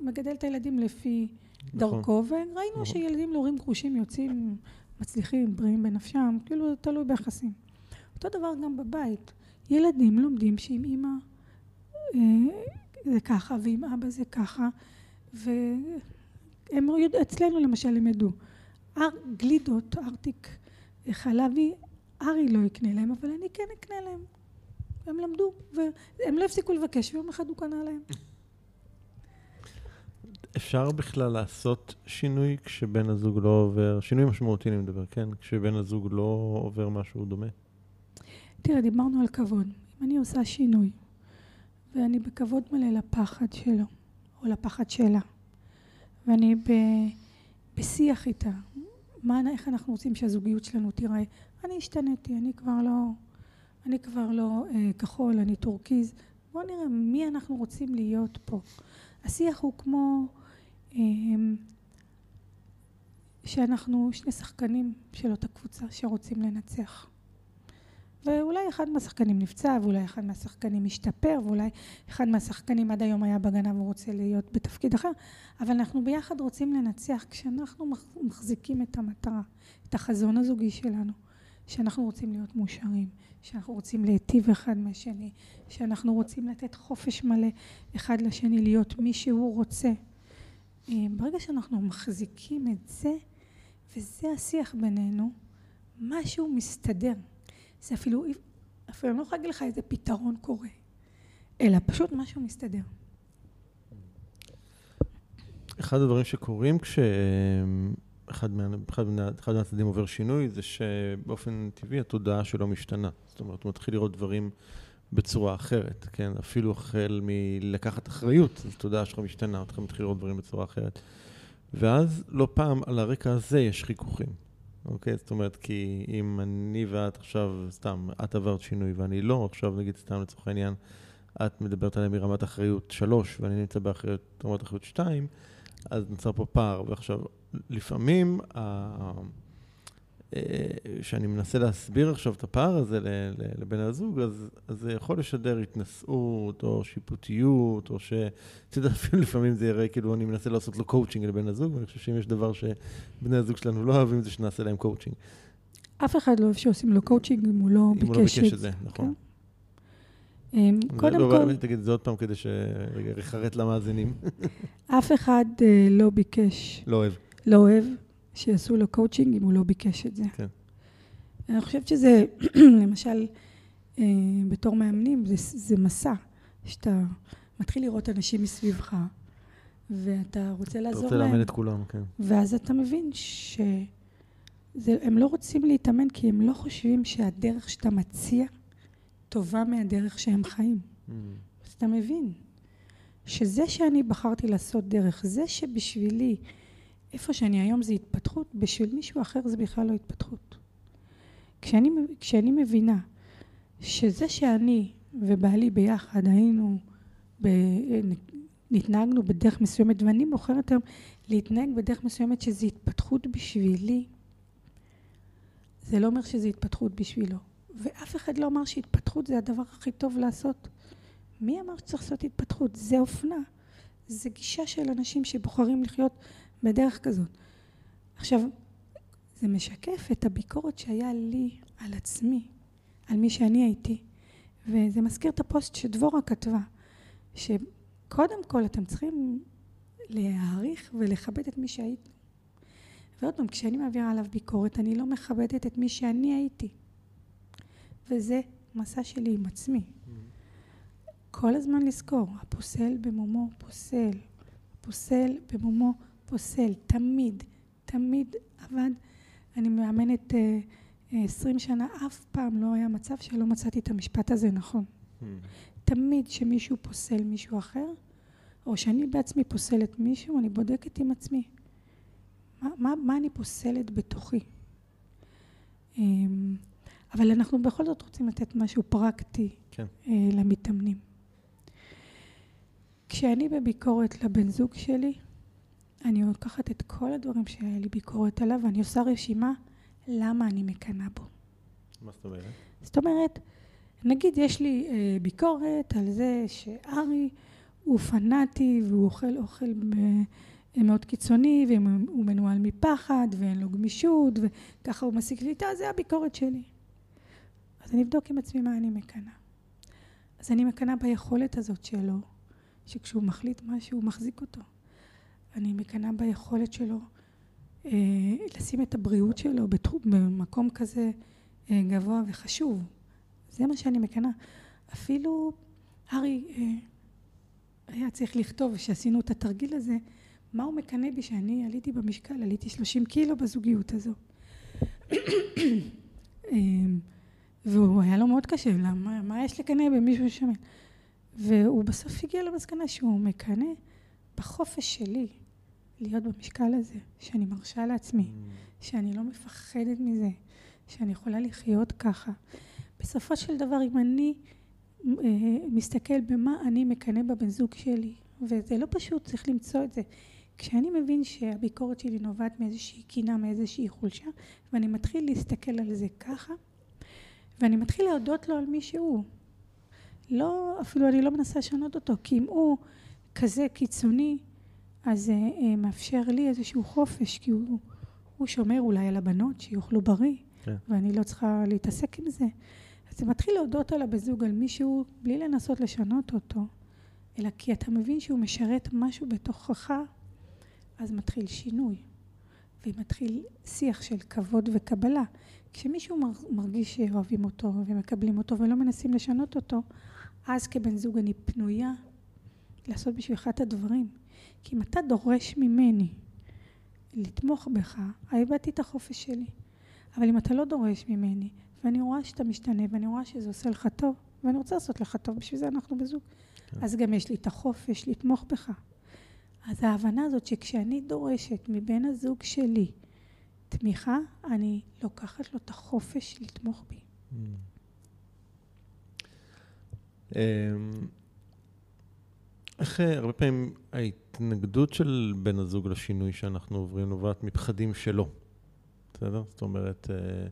מגדל את הילדים לפי נכון. דרכו, וראינו נכון. שילדים להורים גרושים יוצאים מצליחים, בריאים בנפשם, כאילו תלוי ביחסים. אותו דבר גם בבית. ילדים לומדים שעם אימא אה, זה ככה ועם אבא זה ככה, והם אצלנו למשל הם ידעו. אר, גלידות, ארטיק חלבי, ארי לא יקנה להם, אבל אני כן אקנה להם. הם למדו, והם לא הפסיקו לבקש, ויום אחד הוא קנה להם. אפשר בכלל לעשות שינוי כשבן הזוג לא עובר, שינוי משמעותי אני מדבר, כן? כשבן הזוג לא עובר משהו דומה? תראה, דיברנו על כבוד. אם אני עושה שינוי, ואני בכבוד מלא לפחד שלו, או לפחד שלה. ואני ב, בשיח איתה. מה, איך אנחנו רוצים שהזוגיות שלנו תיראה? אני השתניתי, אני כבר לא, אני כבר לא אה, כחול, אני טורקיז. בואו נראה מי אנחנו רוצים להיות פה. השיח הוא כמו אה, שאנחנו שני שחקנים של אותה קבוצה שרוצים לנצח. ואולי אחד מהשחקנים נפצע, ואולי אחד מהשחקנים משתפר, ואולי אחד מהשחקנים עד היום היה בהגנה והוא רוצה להיות בתפקיד אחר, אבל אנחנו ביחד רוצים לנצח כשאנחנו מחזיקים את המטרה, את החזון הזוגי שלנו, שאנחנו רוצים להיות מאושרים, שאנחנו רוצים להיטיב אחד מהשני, שאנחנו רוצים לתת חופש מלא אחד לשני, להיות מי שהוא רוצה. אה, ברגע שאנחנו מחזיקים את זה, וזה השיח בינינו, משהו מסתדר. זה אפילו, אפילו אני לא יכולה להגיד לך איזה פתרון קורה, אלא פשוט משהו מסתדר. אחד הדברים שקורים כשאחד מה, אחד, אחד מהצדדים עובר שינוי, זה שבאופן טבעי התודעה שלו משתנה. זאת אומרת, הוא מתחיל לראות דברים בצורה אחרת, כן? אפילו החל מלקחת אחריות, אז התודעה שלך משתנה, אתה מתחיל לראות דברים בצורה אחרת. ואז לא פעם על הרקע הזה יש חיכוכים. אוקיי? זאת אומרת, כי אם אני ואת עכשיו, סתם, את עברת שינוי ואני לא, עכשיו נגיד סתם לצורך העניין, את מדברת עליהם מרמת אחריות שלוש ואני נמצא באחריות, רמת אחריות שתיים, אז נוצר פה פער. ועכשיו, לפעמים, כשאני מנסה להסביר עכשיו את הפער הזה לבן הזוג, אז, אז זה יכול לשדר התנשאות או שיפוטיות, או ש... אתה יודע, אפילו לפעמים זה יראה כאילו אני מנסה לעשות לו קואוצ'ינג לבן הזוג, ואני חושב שאם יש דבר שבני הזוג שלנו לא אוהבים, זה שנעשה להם קואוצ'ינג. אף אחד לא אוהב שעושים לו קואוצ'ינג אם הוא לא ביקש את זה. אם הוא לא ביקש את זה, נכון. כן. אמ, קודם לא, כל... תגיד את זה עוד פעם כדי שרגע יחרט למאזינים. אף אחד אה, לא ביקש. לא אוהב. לא אוהב. שיעשו לו קואוצ'ינג אם הוא לא ביקש את זה. כן. אני חושבת שזה, למשל, אה, בתור מאמנים, זה, זה מסע, שאתה מתחיל לראות אנשים מסביבך, ואתה רוצה לעזור להם. אתה רוצה לאמן את כולם, כן. ואז אתה מבין שהם לא רוצים להתאמן כי הם לא חושבים שהדרך שאתה מציע טובה מהדרך שהם חיים. Mm. אז אתה מבין שזה שאני בחרתי לעשות דרך, זה שבשבילי איפה שאני היום זה התפתחות, בשביל מישהו אחר זה בכלל לא התפתחות. כשאני, כשאני מבינה שזה שאני ובעלי ביחד היינו, ב, נתנהגנו בדרך מסוימת, ואני בוחרת היום להתנהג בדרך מסוימת שזה התפתחות בשבילי, זה לא אומר שזה התפתחות בשבילו. ואף אחד לא אמר שהתפתחות זה הדבר הכי טוב לעשות. מי אמר שצריך לעשות התפתחות? זה אופנה. זה גישה של אנשים שבוחרים לחיות בדרך כזאת. עכשיו, זה משקף את הביקורת שהיה לי על עצמי, על מי שאני הייתי, וזה מזכיר את הפוסט שדבורה כתבה, שקודם כל אתם צריכים להעריך ולכבד את מי שהייתם. ועוד פעם, כשאני מעבירה עליו ביקורת, אני לא מכבדת את מי שאני הייתי. וזה מסע שלי עם עצמי. Mm-hmm. כל הזמן לזכור, הפוסל במומו פוסל, הפוסל במומו פוסל, תמיד, תמיד עבד. אני מאמנת אה, אה, עשרים שנה, אף פעם לא היה מצב שלא מצאתי את המשפט הזה נכון. Hmm. תמיד שמישהו פוסל מישהו אחר, או שאני בעצמי פוסלת מישהו, אני בודקת עם עצמי. מה, מה, מה אני פוסלת בתוכי? אמ, אבל אנחנו בכל זאת רוצים לתת משהו פרקטי כן. אה, למתאמנים. כשאני בביקורת לבן זוג שלי, אני לוקחת את כל הדברים שהיה לי ביקורת עליו, ואני עושה רשימה למה אני מקנאה בו. מה זאת אומרת? זאת אומרת, נגיד יש לי אה, ביקורת על זה שארי הוא פנאטי והוא אוכל אוכל מאוד קיצוני והוא מנוהל מפחד ואין לו גמישות וככה הוא משיג שליטה, זה הביקורת שלי. אז אני אבדוק עם עצמי מה אני מקנאה. אז אני מקנאה ביכולת הזאת שלו, שכשהוא מחליט משהו הוא מחזיק אותו. אני מקנאה ביכולת שלו אה, לשים את הבריאות שלו בתחום, במקום כזה אה, גבוה וחשוב. זה מה שאני מקנאה. אפילו ארי אה, היה צריך לכתוב, כשעשינו את התרגיל הזה, מה הוא מקנא בי שאני עליתי במשקל, עליתי 30 קילו בזוגיות הזו. אה, והוא היה לו מאוד קשה, למה, מה יש לקנא במישהו שמן? והוא בסוף הגיע למסקנה שהוא מקנא בחופש שלי להיות במשקל הזה, שאני מרשה לעצמי, Mm. שאני לא מפחדת מזה, שאני יכולה לחיות ככה. בסופו של דבר, אם אני אה, מסתכל במה אני מקנא בבן זוג שלי, וזה לא פשוט, צריך למצוא את זה. כשאני מבין שהביקורת שלי נובעת מאיזושהי קינה, מאיזושהי חולשה, ואני מתחיל להסתכל על זה ככה, ואני מתחיל להודות לו על מי שהוא. לא, אפילו אני לא מנסה לשנות אותו, כי אם הוא כזה קיצוני, אז זה אה, מאפשר לי איזשהו חופש, כי הוא, הוא שומר אולי על הבנות שיאכלו בריא, כן. ואני לא צריכה להתעסק עם זה. אז זה מתחיל להודות על הבן זוג, על מישהו, בלי לנסות לשנות אותו, אלא כי אתה מבין שהוא משרת משהו בתוכך, אז מתחיל שינוי. ומתחיל שיח של כבוד וקבלה. כשמישהו מר- מרגיש שאוהבים אותו ומקבלים אותו ולא מנסים לשנות אותו, אז כבן זוג אני פנויה לעשות בשבילך את הדברים. כי אם אתה דורש ממני לתמוך בך, איבדתי את החופש שלי. אבל אם אתה לא דורש ממני, ואני רואה שאתה משתנה, ואני רואה שזה עושה לך טוב, ואני רוצה לעשות לך טוב, בשביל זה אנחנו בזוג, כן. אז גם יש לי את החופש לתמוך בך. אז ההבנה הזאת שכשאני דורשת מבן הזוג שלי תמיכה, אני לוקחת לו את החופש לתמוך בי. איך אה, הרבה פעמים ההתנגדות של בן הזוג לשינוי שאנחנו עוברים נובעת מפחדים שלו, בסדר? זאת אומרת, אה,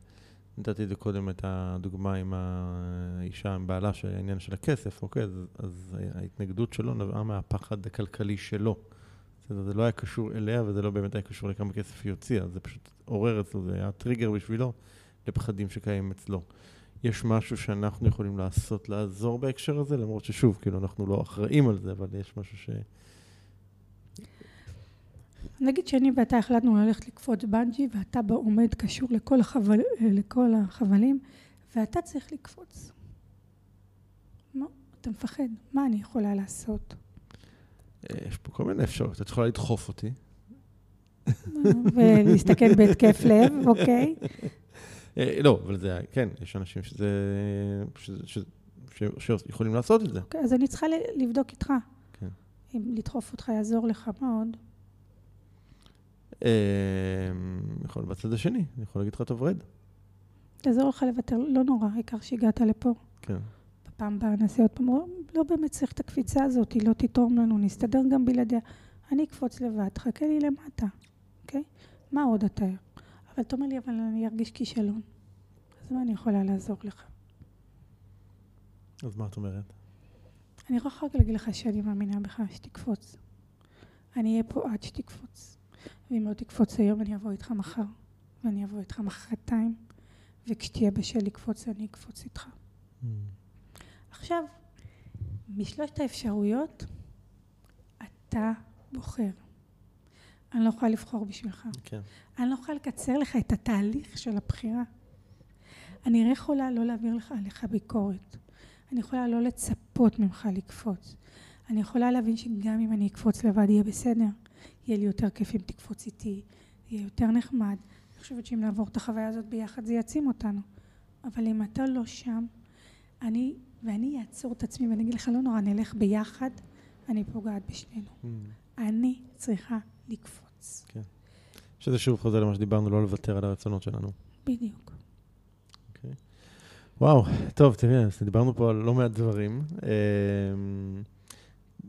נתתי את זה קודם את הדוגמה עם האישה, עם בעלה, שהעניין של הכסף, אוקיי? אז, אז ההתנגדות שלו נבעה מהפחד הכלכלי שלו. בסדר? זה לא היה קשור אליה וזה לא באמת היה קשור לכמה כסף היא הוציאה, זה פשוט עורר אצלו, זה היה טריגר בשבילו לפחדים שקיימים אצלו. יש משהו שאנחנו יכולים לעשות, לעזור בהקשר הזה, למרות ששוב, כאילו, אנחנו לא אחראים על זה, אבל יש משהו ש... נגיד שאני ואתה החלטנו ללכת לקפוץ בנג'י, ואתה עומד קשור לכל, החבל, לכל החבלים, ואתה צריך לקפוץ. מה? אתה מפחד, מה אני יכולה לעשות? אה, יש פה כל מיני אפשרויות. את יכולה לדחוף אותי. ולהסתכל בהתקף לב, אוקיי? אה, לא, אבל זה, כן, יש אנשים שזה, שזה, שזה, ש- שיכולים לעשות את זה. אוקיי, אז אני צריכה לבדוק איתך. כן. אם לדחוף אותך יעזור לך, מה עוד? אה, יכול בצד השני, אני יכול להגיד לך, טוב, רד. תעזור לך לוותר, לא נורא, העיקר שהגעת לפה. כן. בפעם הבאה נעשה עוד פעם, לא- באמת צריך את הקפיצה הזאת, היא לא תתרום לנו, נסתדר גם בלעדיה. אני אקפוץ לבד, תחכה לי למטה, אוקיי? מה עוד אתה... אבל אתה אומר לי, אבל אני ארגיש כישלון. אז מה אני יכולה לעזור לך? אז מה את אומרת? אני יכולה רק להגיד לך שאני מאמינה בך שתקפוץ. אני אהיה פה עד שתקפוץ. ואם לא תקפוץ היום, אני אבוא איתך מחר, ואני אבוא איתך מחרתיים, וכשתהיה בשל לקפוץ, אני אקפוץ איתך. Mm. עכשיו, משלושת האפשרויות, אתה בוחר. אני לא יכולה לבחור בשבילך. כן. אני לא יכולה לקצר לך את התהליך של הבחירה. אני יכולה לא להעביר לך עליך ביקורת. אני יכולה לא לצפות ממך לקפוץ. אני יכולה להבין שגם אם אני אקפוץ לבד יהיה בסדר. יהיה לי יותר כיף אם תקפוץ איתי, יהיה יותר נחמד. אני חושבת שאם נעבור את החוויה הזאת ביחד זה יעצים אותנו. אבל אם אתה לא שם, אני, ואני אעצור את עצמי ואני אגיד לך, לא נורא, נלך ביחד, אני פוגעת בשנינו. Mm. אני צריכה לקפוץ. שזה שוב חוזר למה שדיברנו, לא לוותר על הרצונות שלנו. בדיוק. וואו, טוב, תראה, אז דיברנו פה על לא מעט דברים. אמ,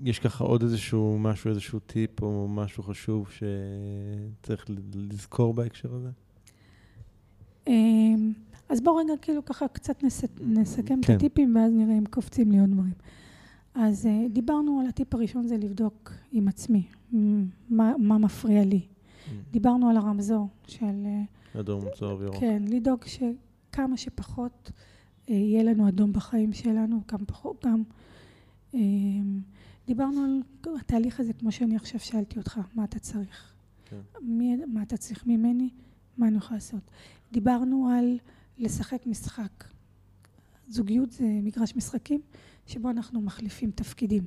יש ככה עוד איזשהו משהו, איזשהו טיפ או משהו חשוב שצריך לזכור בהקשר הזה? אמ, אז בואו רגע כאילו ככה קצת נס, נסכם כן. את הטיפים ואז נראה אם קופצים לי עוד דברים. אז אה, דיברנו על הטיפ הראשון זה לבדוק עם עצמי, מה, מה מפריע לי. דיברנו על הרמזור של, אה, אדום, צהוב, ירוק. כן, לדאוג שכמה שפחות אה, יהיה לנו אדום בחיים שלנו, כמה פחות, גם. דיברנו על התהליך הזה, כמו שאני עכשיו שאלתי אותך, מה אתה צריך? כן. מי, מה אתה צריך ממני? מה אני יכולה לעשות? דיברנו על לשחק משחק. זוגיות זה מגרש משחקים שבו אנחנו מחליפים תפקידים.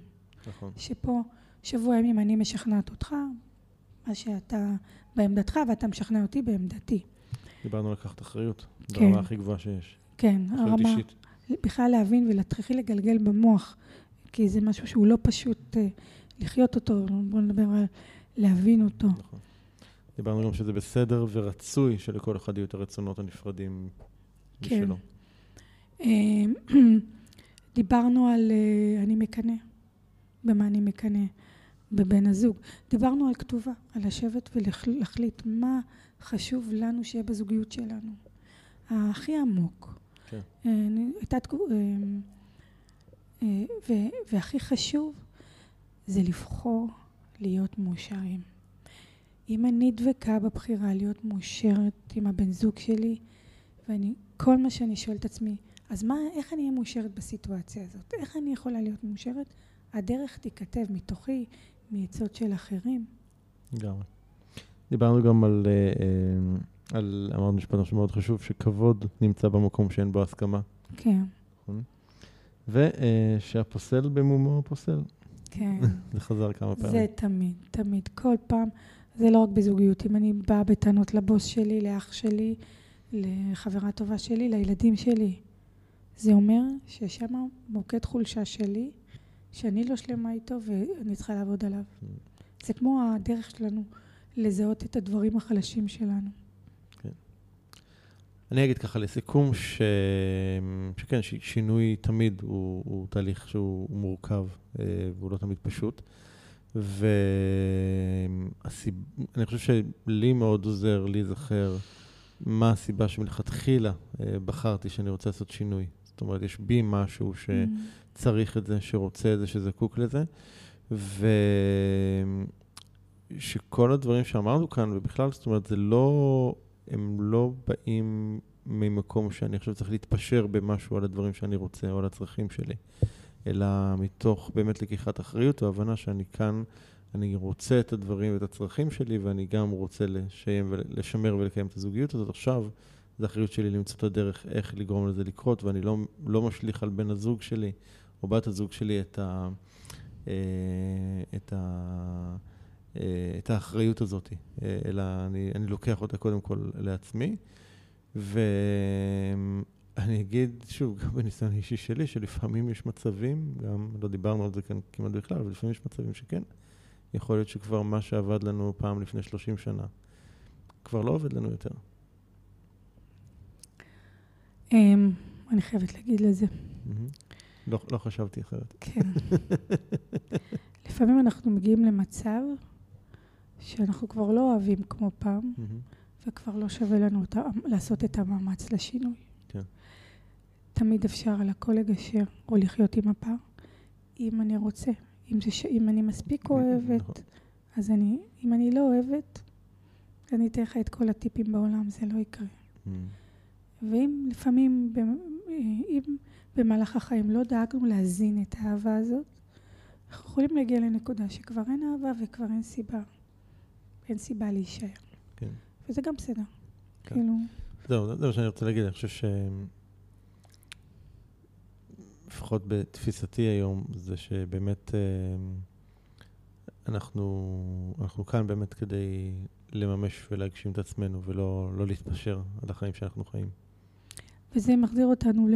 נכון. שפה שבוע ימים אני משכנעת אותך, מה שאתה בעמדתך, ואתה משכנע אותי בעמדתי. דיברנו על לקחת אחריות, כן. ברמה הכי גבוהה שיש. כן, הרמה, אישית. בכלל להבין ולהתחיל לגלגל במוח, כי זה משהו שהוא לא פשוט אה, לחיות אותו, בואו נדבר על להבין אותו. נכון. דיברנו גם שזה בסדר ורצוי שלכל אחד יהיו את הרצונות הנפרדים כן. משלו. דיברנו על אה, אני מקנא, במה אני מקנא, בבן הזוג. דיברנו על כתובה, על לשבת ולהחליט מה חשוב לנו שיהיה בזוגיות שלנו. הכי עמוק. כן. אה, הייתה תקו- אה, ו- והכי חשוב זה לבחור להיות מאושרים. אם אני דבקה בבחירה להיות מאושרת עם הבן זוג שלי, ואני, כל מה שאני שואלת את עצמי, אז מה, איך אני אהיה מאושרת בסיטואציה הזאת? איך אני יכולה להיות מאושרת? הדרך תיכתב מתוכי, מעצות של אחרים. לגמרי. דיברנו גם על, אה, אה, על, אמרת משפט משהו מאוד חשוב, שכבוד נמצא במקום שאין בו הסכמה. כן, ושהפוסל במומו פוסל. כן. זה חזר כמה פעמים. זה תמיד, תמיד. כל פעם, זה לא רק בזוגיות. אם אני באה בטענות לבוס שלי, לאח שלי, לחברה טובה שלי, לילדים שלי, זה אומר ששם מוקד חולשה שלי, שאני לא שלמה איתו ואני צריכה לעבוד עליו. זה כמו הדרך שלנו לזהות את הדברים החלשים שלנו. אני אגיד ככה לסיכום, ש... שכן, ש... שינוי תמיד הוא, הוא תהליך שהוא מורכב אה, והוא לא תמיד פשוט. ואני חושב שלי מאוד עוזר להיזכר מה הסיבה שמלכתחילה אה, בחרתי שאני רוצה לעשות שינוי. זאת אומרת, יש בי משהו שצריך את זה, שרוצה את זה, שזקוק לזה. ושכל הדברים שאמרנו כאן, ובכלל, זאת אומרת, זה לא... הם לא באים ממקום שאני חושב שצריך להתפשר במשהו על הדברים שאני רוצה או על הצרכים שלי, אלא מתוך באמת לקיחת אחריות והבנה שאני כאן, אני רוצה את הדברים ואת הצרכים שלי, ואני גם רוצה לשיים ולשמר ולקיים את הזוגיות הזאת. עכשיו, זו אחריות שלי למצוא את הדרך איך לגרום לזה לקרות, ואני לא, לא משליך על בן הזוג שלי או בת הזוג שלי את ה... אה, את ה... את האחריות הזאת, אלא אני, אני לוקח אותה קודם כל לעצמי. ואני אגיד, שוב, גם בניסיון האישי שלי, שלפעמים יש מצבים, גם לא דיברנו על זה כאן כמעט בכלל, אבל לפעמים יש מצבים שכן, יכול להיות שכבר מה שעבד לנו פעם לפני 30 שנה, כבר לא עובד לנו יותר. אמ, אני חייבת להגיד לזה. לא, לא חשבתי אחרת. כן. לפעמים אנחנו מגיעים למצב שאנחנו כבר לא אוהבים כמו פעם, וכבר לא שווה לנו אותה, לעשות את המאמץ לשינוי. כן. תמיד אפשר על הכל לגשר או לחיות עם הפער, אם אני רוצה. אם, זה ש... אם אני מספיק אוהבת, נכון. אז אני, אם אני לא אוהבת, אני אתן לך את כל הטיפים בעולם, זה לא יקרה. ואם לפעמים, אם במהלך החיים לא דאגנו להזין את האהבה הזאת, אנחנו יכולים להגיע לנקודה שכבר אין אהבה וכבר אין סיבה. אין סיבה להישאר. כן. וזה גם בסדר. כן. כאילו... זהו, זה מה שאני רוצה להגיד, אני חושב ש... לפחות בתפיסתי היום, זה שבאמת אה, אנחנו, אנחנו כאן באמת כדי לממש ולהגשים את עצמנו, ולא לא להתפשר על החיים שאנחנו חיים. וזה מחזיר אותנו ל...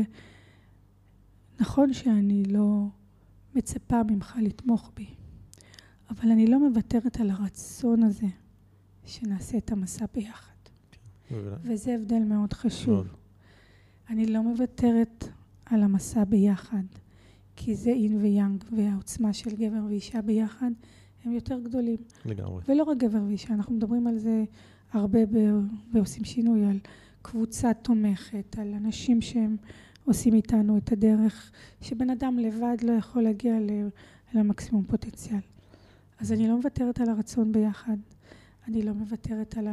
נכון שאני לא מצפה ממך לתמוך בי, אבל אני לא מוותרת על הרצון הזה שנעשה את המסע ביחד. וזה הבדל מאוד חשוב. מאוד. אני לא מוותרת על המסע ביחד, כי זה אין ויאנג, והעוצמה של גבר ואישה ביחד הם יותר גדולים. לגמרי. ולא רק גבר ואישה, אנחנו מדברים על זה הרבה בעושים שינוי, על קבוצה תומכת, על אנשים שהם עושים איתנו את הדרך, שבן אדם לבד לא יכול להגיע למקסימום פוטנציאל. אז אני לא מוותרת על הרצון ביחד, אני לא מוותרת על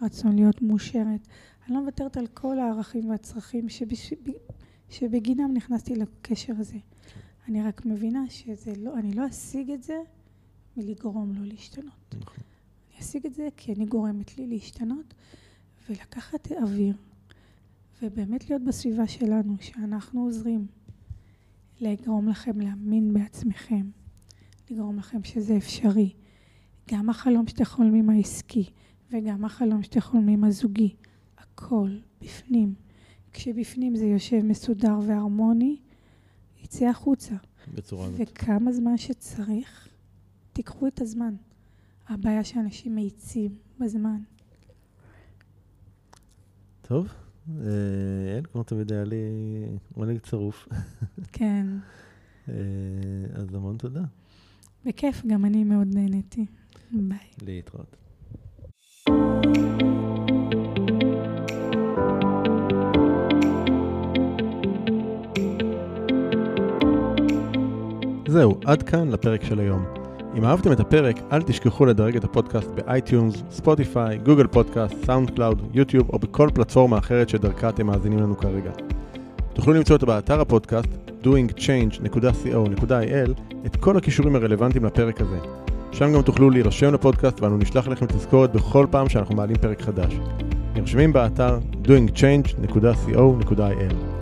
הרצון להיות מאושרת, אני לא מוותרת על כל הערכים והצרכים שבש... שבגינם נכנסתי לקשר הזה. אני רק מבינה שזה לא, אני לא אשיג את זה מלגרום לו להשתנות. נכון. אני אשיג את זה כי אני גורמת לי להשתנות ולקחת אוויר ובאמת להיות בסביבה שלנו, שאנחנו עוזרים לגרום לכם להאמין בעצמכם, לגרום לכם שזה אפשרי. גם החלום שאתם חולמים העסקי וגם החלום שאתם חולמים הזוגי, הכל בפנים. כשבפנים זה יושב מסודר והרמוני, תצא החוצה. בצורה הזאת. וכמה זמן שצריך, תיקחו את הזמן. הבעיה שאנשים מאיצים בזמן. טוב, אה, אין, כמו תמיד היה לי עונג צרוף. כן, אה, אז המון תודה. בכיף, גם אני מאוד נהניתי. ביי. להתראות. זהו, עד כאן לפרק של היום. אם אהבתם את הפרק, אל תשכחו לדרג את הפודקאסט ב iTunes, ספוטיפיי, Google Podcast, SoundCloud, יוטיוב או בכל פלטפורמה אחרת שדרכה אתם מאזינים לנו כרגע. תוכלו למצוא אותו באתר הפודקאסט doingchange.co.il את כל הכישורים הרלוונטיים לפרק הזה. שם גם תוכלו להירשם לפודקאסט ואנו נשלח לכם תזכורת בכל פעם שאנחנו מעלים פרק חדש. נרשמים באתר doingchange.co.il